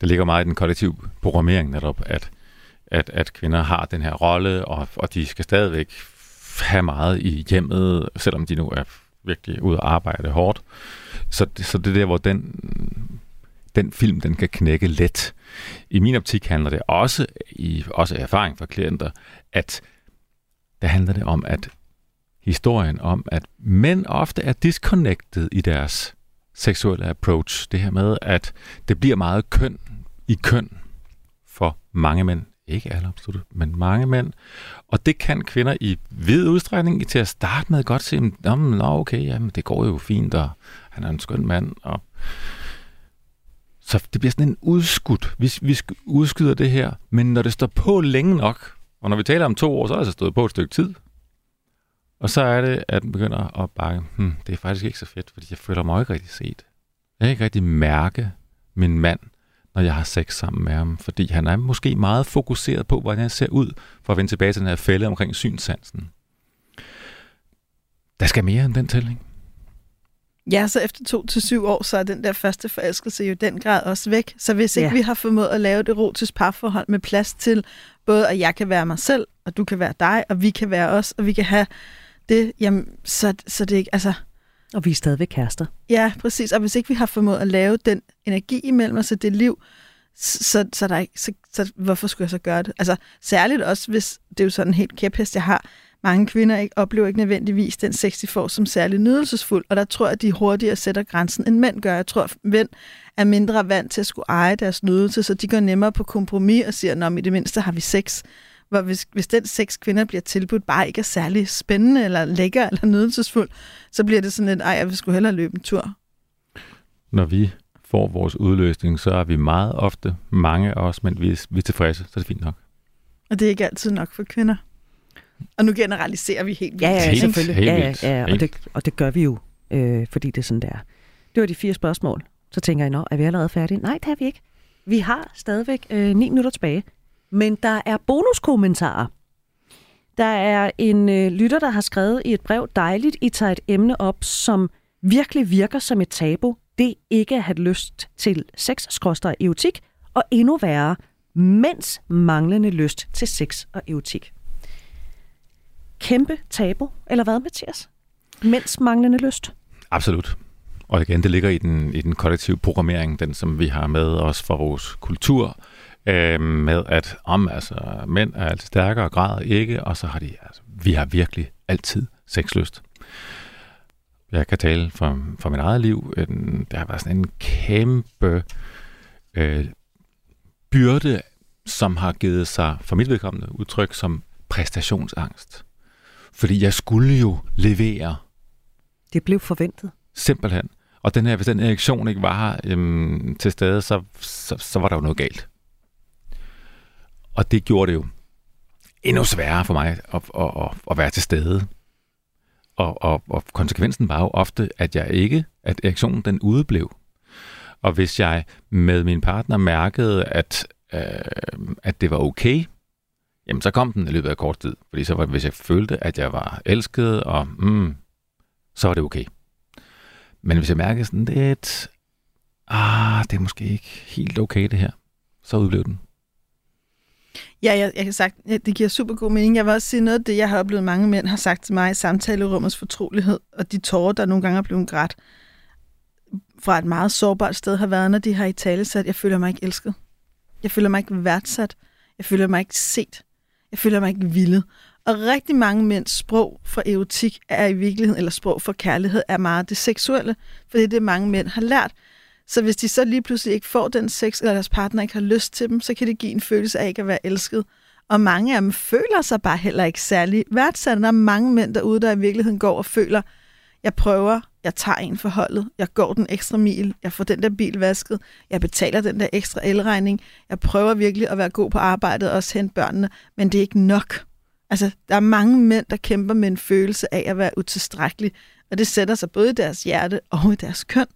Det ligger meget i den kollektive programmering netop, at, at, at kvinder har den her rolle, og, og de skal stadigvæk have meget i hjemmet, selvom de nu er virkelig ude at arbejde hårdt. Så, så det er der, hvor den, den film, den kan knække let. I min optik handler det også, i også erfaring fra klienter, at der handler det om, at historien om, at mænd ofte er disconnected i deres seksuelle approach. Det her med, at det bliver meget køn i køn for mange mænd. Ikke alle absolut, men mange mænd. Og det kan kvinder i vid udstrækning til at starte med godt se, "Nå, nå, okay, jamen, det går jo fint, og han er en skøn mand. Og så det bliver sådan en udskudt. Vi, vi udskyder det her, men når det står på længe nok, og når vi taler om to år, så er det altså stået på et stykke tid, og så er det, at den begynder at bakke, hmm, det er faktisk ikke så fedt, fordi jeg føler mig ikke rigtig set. Jeg kan ikke rigtig mærke min mand, når jeg har sex sammen med ham, fordi han er måske meget fokuseret på, hvordan jeg ser ud, for at vende tilbage til den her fælde omkring synssansen. Der skal mere end den tælling. Ja, så efter to til syv år, så er den der første forelskelse jo den grad også væk. Så hvis ikke Ja. vi har formået at lave et erotisk parforhold med plads til, både at jeg kan være mig selv, og du kan være dig, og vi kan være os, og vi kan have det, jamen, så, så det ikke, altså, Og vi er stadigvæk kærester. ja, præcis. Og hvis ikke vi har formået at lave den energi imellem os og det liv, så, så, er der ikke, så, så hvorfor skulle jeg så gøre det? Altså, særligt også, hvis det er jo sådan en helt kæphest, jeg har, mange kvinder ikke, oplever ikke nødvendigvis den sex, de får som særlig nydelsesfuld, og der tror jeg, at de hurtigere sætter grænsen, end mænd gør. Jeg tror, at mænd er mindre vant til at skulle eje deres nydelse, så de går nemmere på kompromis og siger, at i det mindste har vi sex. Hvor hvis, hvis den sex, kvinder bliver tilbudt, bare ikke er særlig spændende, eller lækker, eller nydelsesfuld, så bliver det sådan lidt, ej, jeg vil sgu hellere løbe en tur. Når vi får vores udløsning, så er vi meget ofte, mange af os, men vi er, vi er tilfredse, så er det fint nok. Og det er ikke altid nok for kvinder. Og nu generaliserer vi helt vildt. Ja, ja, Helt- selvfølgelig. helt ja, ja, ja, og, det, og det gør vi jo, øh, fordi det er sådan, der. Det var de fire spørgsmål. Så tænker jeg, nå, er vi allerede færdige? Nej, det er vi ikke. Vi har stadigvæk øh, 9 minutter tilbage. Men der er bonuskommentarer. Der er en øh, lytter, der har skrevet i et brev, dejligt, I tager et emne op, som virkelig virker som et tabu. Det ikke at have lyst til sex, skråstrej erotik, og endnu værre, mænds manglende lyst til sex og erotik. Kæmpe tabu, eller hvad, Mathias? Mænds manglende lyst. Absolut. Og igen, det ligger i den, i den kollektive programmering, den som vi har med os fra vores kultur, øh, med at om altså, mænd er altid stærkere og græder ikke, og så har de, altså, vi har virkelig altid sexlyst. Jeg kan tale for, for mit eget liv. En, der har været sådan en kæmpe øh, byrde, som har givet sig, for mit vedkommende, udtryk som præstationsangst. Fordi jeg skulle jo levere Det blev forventet. Simpelthen. Og den her, hvis den erektion ikke var her øhm, til stede, så, så, så var der jo noget galt. Og det gjorde det jo endnu sværere for mig at, at, at, at være til stede. Og, og, og konsekvensen var jo ofte, at jeg ikke, at erektionen den udeblev. Og hvis jeg med min partner mærkede, at, øh, at det var okay, jamen så kom den i løbet af kort tid. Fordi så var, hvis jeg følte, at jeg var elsket, og mm, så var det okay. Men hvis jeg mærkede sådan lidt, ah, det er måske ikke helt okay det her, så udblev den. Ja, jeg, jeg kan sagt, ja, det giver super god mening. Jeg vil også sige noget af det, jeg har oplevet, mange mænd har sagt til mig i samtalerummets fortrolighed, og de tårer, der nogle gange er blevet grædt fra et meget sårbart sted, har været, når de har i tale sat, jeg føler mig ikke elsket. Jeg føler mig ikke værdsat. Jeg føler mig ikke set. Jeg føler mig ikke vild. Og rigtig mange mænds sprog for erotik er i virkeligheden, eller sprog for kærlighed, er meget det seksuelle, for det er det, mange mænd har lært. Så hvis de så lige pludselig ikke får den sex, eller deres partner ikke har lyst til dem, så kan det give en følelse af ikke at være elsket. Og mange af dem føler sig bare heller ikke særlig værdsat. Der er mange mænd derude, der i virkeligheden går og føler, jeg prøver, jeg tager en for holdet, jeg går den ekstra mil, jeg får den der bil vasket, jeg betaler den der ekstra elregning, jeg prøver virkelig at være god på arbejdet og også hente børnene, men det er ikke nok. Altså, der er mange mænd, der kæmper med en følelse af at være utilstrækkelig, og det sætter sig både i deres hjerte og i deres køn.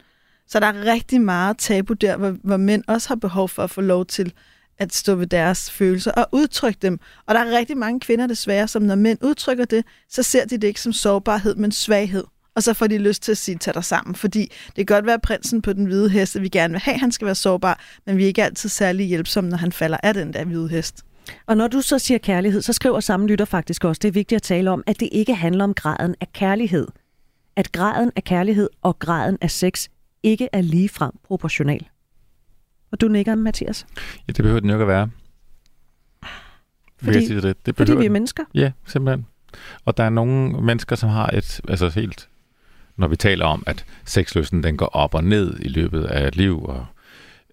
Så der er rigtig meget tabu der, hvor, hvor mænd også har behov for at få lov til at stå ved deres følelser og udtrykke dem. Og der er rigtig mange kvinder desværre, som når mænd udtrykker det, så ser de det ikke som sårbarhed, men svaghed. Og så får de lyst til at sige, tag dig sammen, fordi det kan godt være prinsen på den hvide hest, at vi gerne vil have, at han skal være sårbar, men vi er ikke altid særlig hjælpsomme, når han falder af den der hvide hest. Og når du så siger kærlighed, så skriver samme lytter faktisk også, det er vigtigt at tale om, at det ikke handler om graden af kærlighed. At graden af kærlighed og graden af sex ikke er ligefrem proportional. Og du nikker, Mathias? Ja, det behøver den jo ikke at være. Fordi- sige det? det Fordi vi er den. mennesker. Ja, simpelthen. Og der er nogle mennesker, som har et, altså helt, når vi taler om, at sexlysten den går op og ned i løbet af et liv, og,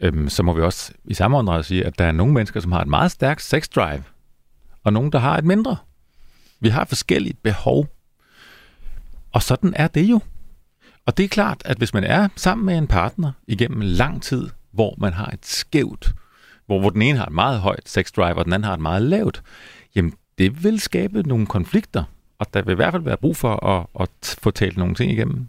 øhm, så må vi også i samme åndedrag sige, at der er nogle mennesker, som har et meget stærkt sex drive, og nogle, der har et mindre. Vi har forskellige behov, og sådan er det jo. Og det er klart, at hvis man er sammen med en partner igennem lang tid, hvor man har et skævt, hvor, hvor den ene har et meget højt sex drive, og den anden har et meget lavt, jamen det vil skabe nogle konflikter, og der vil i hvert fald være brug for at, at få talt nogle ting igennem.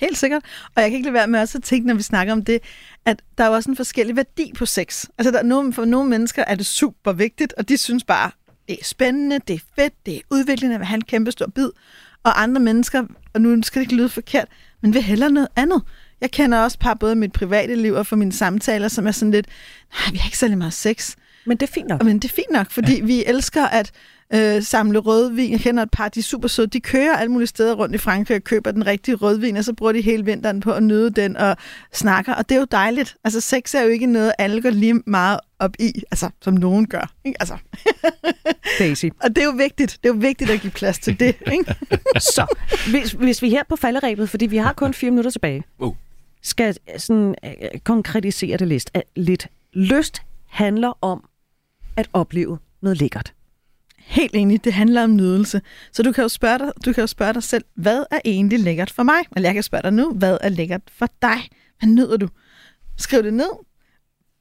Helt sikkert. Og jeg kan ikke lade være med også at tænke, når vi snakker om det, at der er jo også en forskellig værdi på sex. Altså der er nogle, for nogle mennesker er det super vigtigt, og de synes bare, det er spændende, det er fedt, det er udviklende at have en kæmpe stor bid. Og andre mennesker, og nu skal det ikke lyde forkert, men vil hellere noget andet. Jeg kender også par både i mit private liv og for mine samtaler, som er sådan lidt, nej, vi har ikke særlig meget sex. Men det er fint nok. Men det er fint nok, fordi ja. vi elsker at øh, samle rødvin. Jeg kender et par, de er super søde. De kører alle mulige steder rundt i Frankrig og køber den rigtige rødvin, og så bruger de hele vinteren på at nyde den og snakker. Og det er jo dejligt. Altså, sex er jo ikke noget, alle går lige meget op i, altså, som nogen gør. Ikke? Altså. Daisy. og det er jo vigtigt. Det er jo vigtigt at give plads til det. Ikke? så, hvis, hvis vi her på falderæbet, fordi vi har kun fire minutter tilbage, uh. skal sådan, uh, konkretisere det lidt. Lyst handler om at opleve noget lækkert. Helt enig, det handler om nydelse. Så du kan jo spørge dig, du kan jo spørge dig selv, hvad er egentlig lækkert for mig? Eller jeg kan spørge dig nu, hvad er lækkert for dig? Hvad nyder du? Skriv det ned.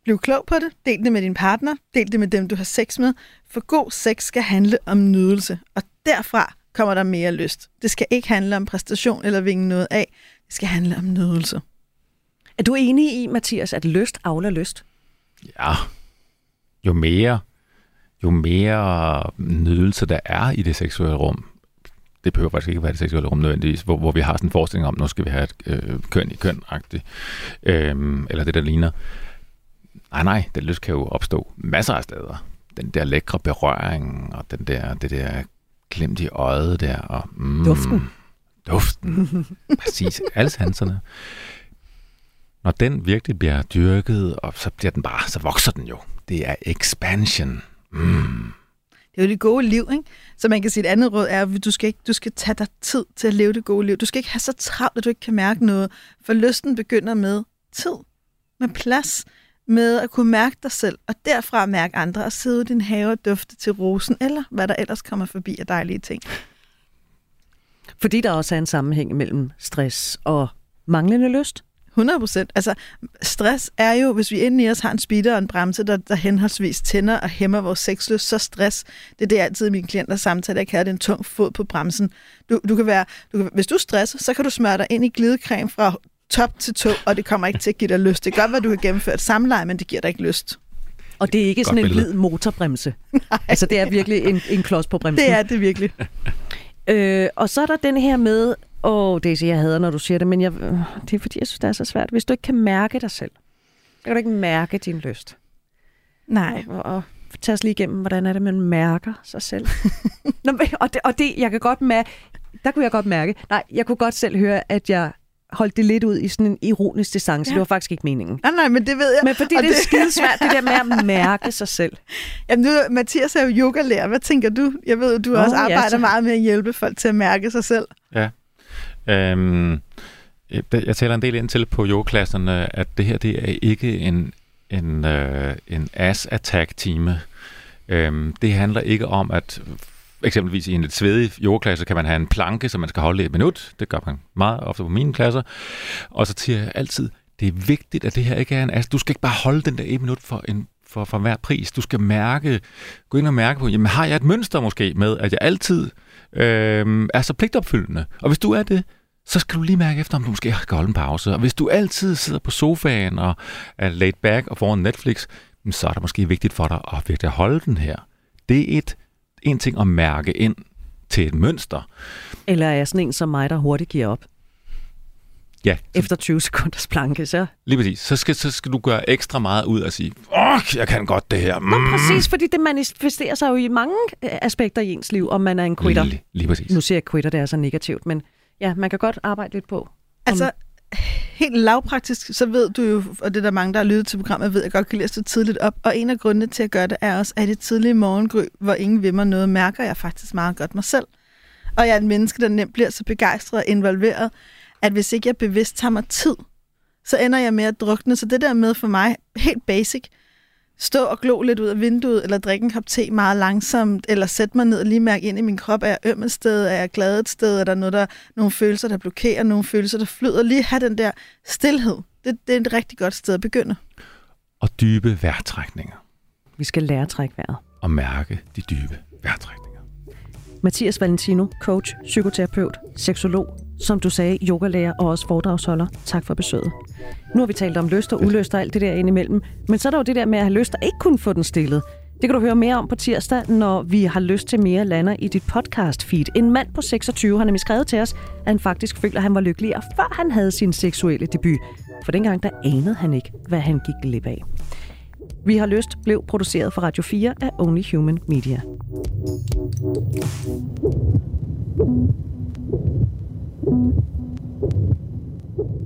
Bliv klog på det. Del det med din partner. Del det med dem, du har sex med. For god sex skal handle om nydelse. Og derfra kommer der mere lyst. Det skal ikke handle om præstation eller vinge noget af. Det skal handle om nydelse. Er du enig i, Mathias, at lyst afler lyst? Ja. Jo mere jo mere nydelse der er i det seksuelle rum, det behøver faktisk ikke være det seksuelle rum nødvendigvis, hvor, hvor vi har sådan en forestilling om, nu skal vi have et øh, køn i køn øh, eller det, der ligner. Nej, nej, det lyst kan jo opstå masser af steder. Den der lækre berøring, og den der, det der glimt i øjet der. Og, mm, duften. Duften. Præcis, alle sanserne. Når den virkelig bliver dyrket, og så bliver den bare, så vokser den jo. Det er expansion. Mm. Det er jo det gode liv, ikke? Så man kan sige, et andet råd er, at du skal, ikke, du skal tage dig tid til at leve det gode liv. Du skal ikke have så travlt, at du ikke kan mærke noget. For lysten begynder med tid, med plads, med at kunne mærke dig selv, og derfra mærke andre, og sidde i din have og dufte til rosen, eller hvad der ellers kommer forbi af dejlige ting. Fordi der også er en sammenhæng mellem stress og manglende lyst? 100 procent. Altså, stress er jo, hvis vi inde i os har en speeder og en bremse, der, der henholdsvis tænder og hæmmer vores sexlyst, så stress, det er det altid mine klienter samtaler, jeg kalder det en tung fod på bremsen. Du, du kan være, du kan, hvis du stresser, så kan du smøre dig ind i glidecreme fra top til to, og det kommer ikke til at give dig lyst. Det kan godt være, du kan gennemføre et samleje, men det giver dig ikke lyst. Og det er ikke Godt sådan en glid motorbremse. Nej. Altså, det er virkelig en, en klods på bremsen. Det er det virkelig. øh, og så er der den her med, Åh, oh, Daisy, jeg hader, når du siger det, men jeg, det er fordi, jeg synes, det er så svært. Hvis du ikke kan mærke dig selv, så kan du ikke mærke din lyst. Nej. Og, og tag os lige igennem, hvordan er det, man mærker sig selv. Nå, og, det, og det, jeg kan godt mærke, der kunne jeg godt mærke, nej, jeg kunne godt selv høre, at jeg holdt det lidt ud i sådan en ironisk distance. Ja. Det var faktisk ikke meningen. Nej, nej, men det ved jeg. Men fordi og det, det er skidesvært, det der med at mærke sig selv. Jamen nu, Mathias er jo yogalærer. Hvad tænker du? Jeg ved, du oh, også arbejder ja, så... meget med at hjælpe folk til at mærke sig selv. Ja, Øhm, øh, jeg taler en del ind til på yogaklasserne, at det her det er ikke en, en, øh, en ass-attack-time. Øhm, det handler ikke om, at eksempelvis i en lidt svedig yogaklasse kan man have en planke, som man skal holde i et minut. Det gør man meget ofte på mine klasser. Og så siger jeg altid, det er vigtigt, at det her ikke er en ass. Du skal ikke bare holde den der et minut for en for, for hver pris. Du skal mærke, gå ind og mærke på, jamen har jeg et mønster måske med, at jeg altid øh, er så pligtopfyldende. Og hvis du er det, så skal du lige mærke efter, om du måske skal holde en pause. Og hvis du altid sidder på sofaen og er laid back og foran Netflix, så er det måske vigtigt for dig at virkelig holde den her. Det er et, en ting at mærke ind til et mønster. Eller er jeg sådan en som mig, der hurtigt giver op? Ja. Efter 20 sekunders planke, så... Lige præcis. Så skal, så skal du gøre ekstra meget ud og sige, åh, jeg kan godt det her. Mm. Nå, præcis, fordi det manifesterer sig jo i mange øh, aspekter i ens liv, om man er en quitter. Lige, lige præcis. Nu siger jeg quitter, det er så negativt, men ja, man kan godt arbejde lidt på. Altså, helt lavpraktisk, så ved du jo, og det er der mange, der har lyttet til programmet, ved, at jeg godt kan lide at stå tidligt op. Og en af grundene til at gøre det er også, at det tidlige morgengry, hvor ingen vil mig noget, mærker jeg faktisk meget godt mig selv. Og jeg er et menneske, der nemt bliver så begejstret og involveret, at hvis ikke jeg bevidst tager mig tid, så ender jeg med at drukne. Så det der med for mig, helt basic, stå og glo lidt ud af vinduet, eller drikke en kop te meget langsomt, eller sætte mig ned og lige mærke ind i min krop, er jeg øm et sted, er jeg glad et sted, er der noget, der, nogle følelser, der blokerer, nogle følelser, der flyder. Lige have den der stillhed. Det, det er et rigtig godt sted at begynde. Og dybe vejrtrækninger. Vi skal lære at trække vejret. Og mærke de dybe vejrtrækninger. Mathias Valentino, coach, psykoterapeut, seksolog, som du sagde, yogalærer og også foredragsholder. Tak for besøget. Nu har vi talt om lyst og uløst og alt det der indimellem, men så er der jo det der med at have lyst og ikke kunne få den stillet. Det kan du høre mere om på tirsdag, når vi har lyst til mere lander i dit podcast feed. En mand på 26 har nemlig skrevet til os, at han faktisk føler, at han var lykkeligere, før han havde sin seksuelle debut. For dengang, der anede han ikke, hvad han gik glip af. Vi har lyst blev produceret for Radio 4 af Only Human Media. Thank you.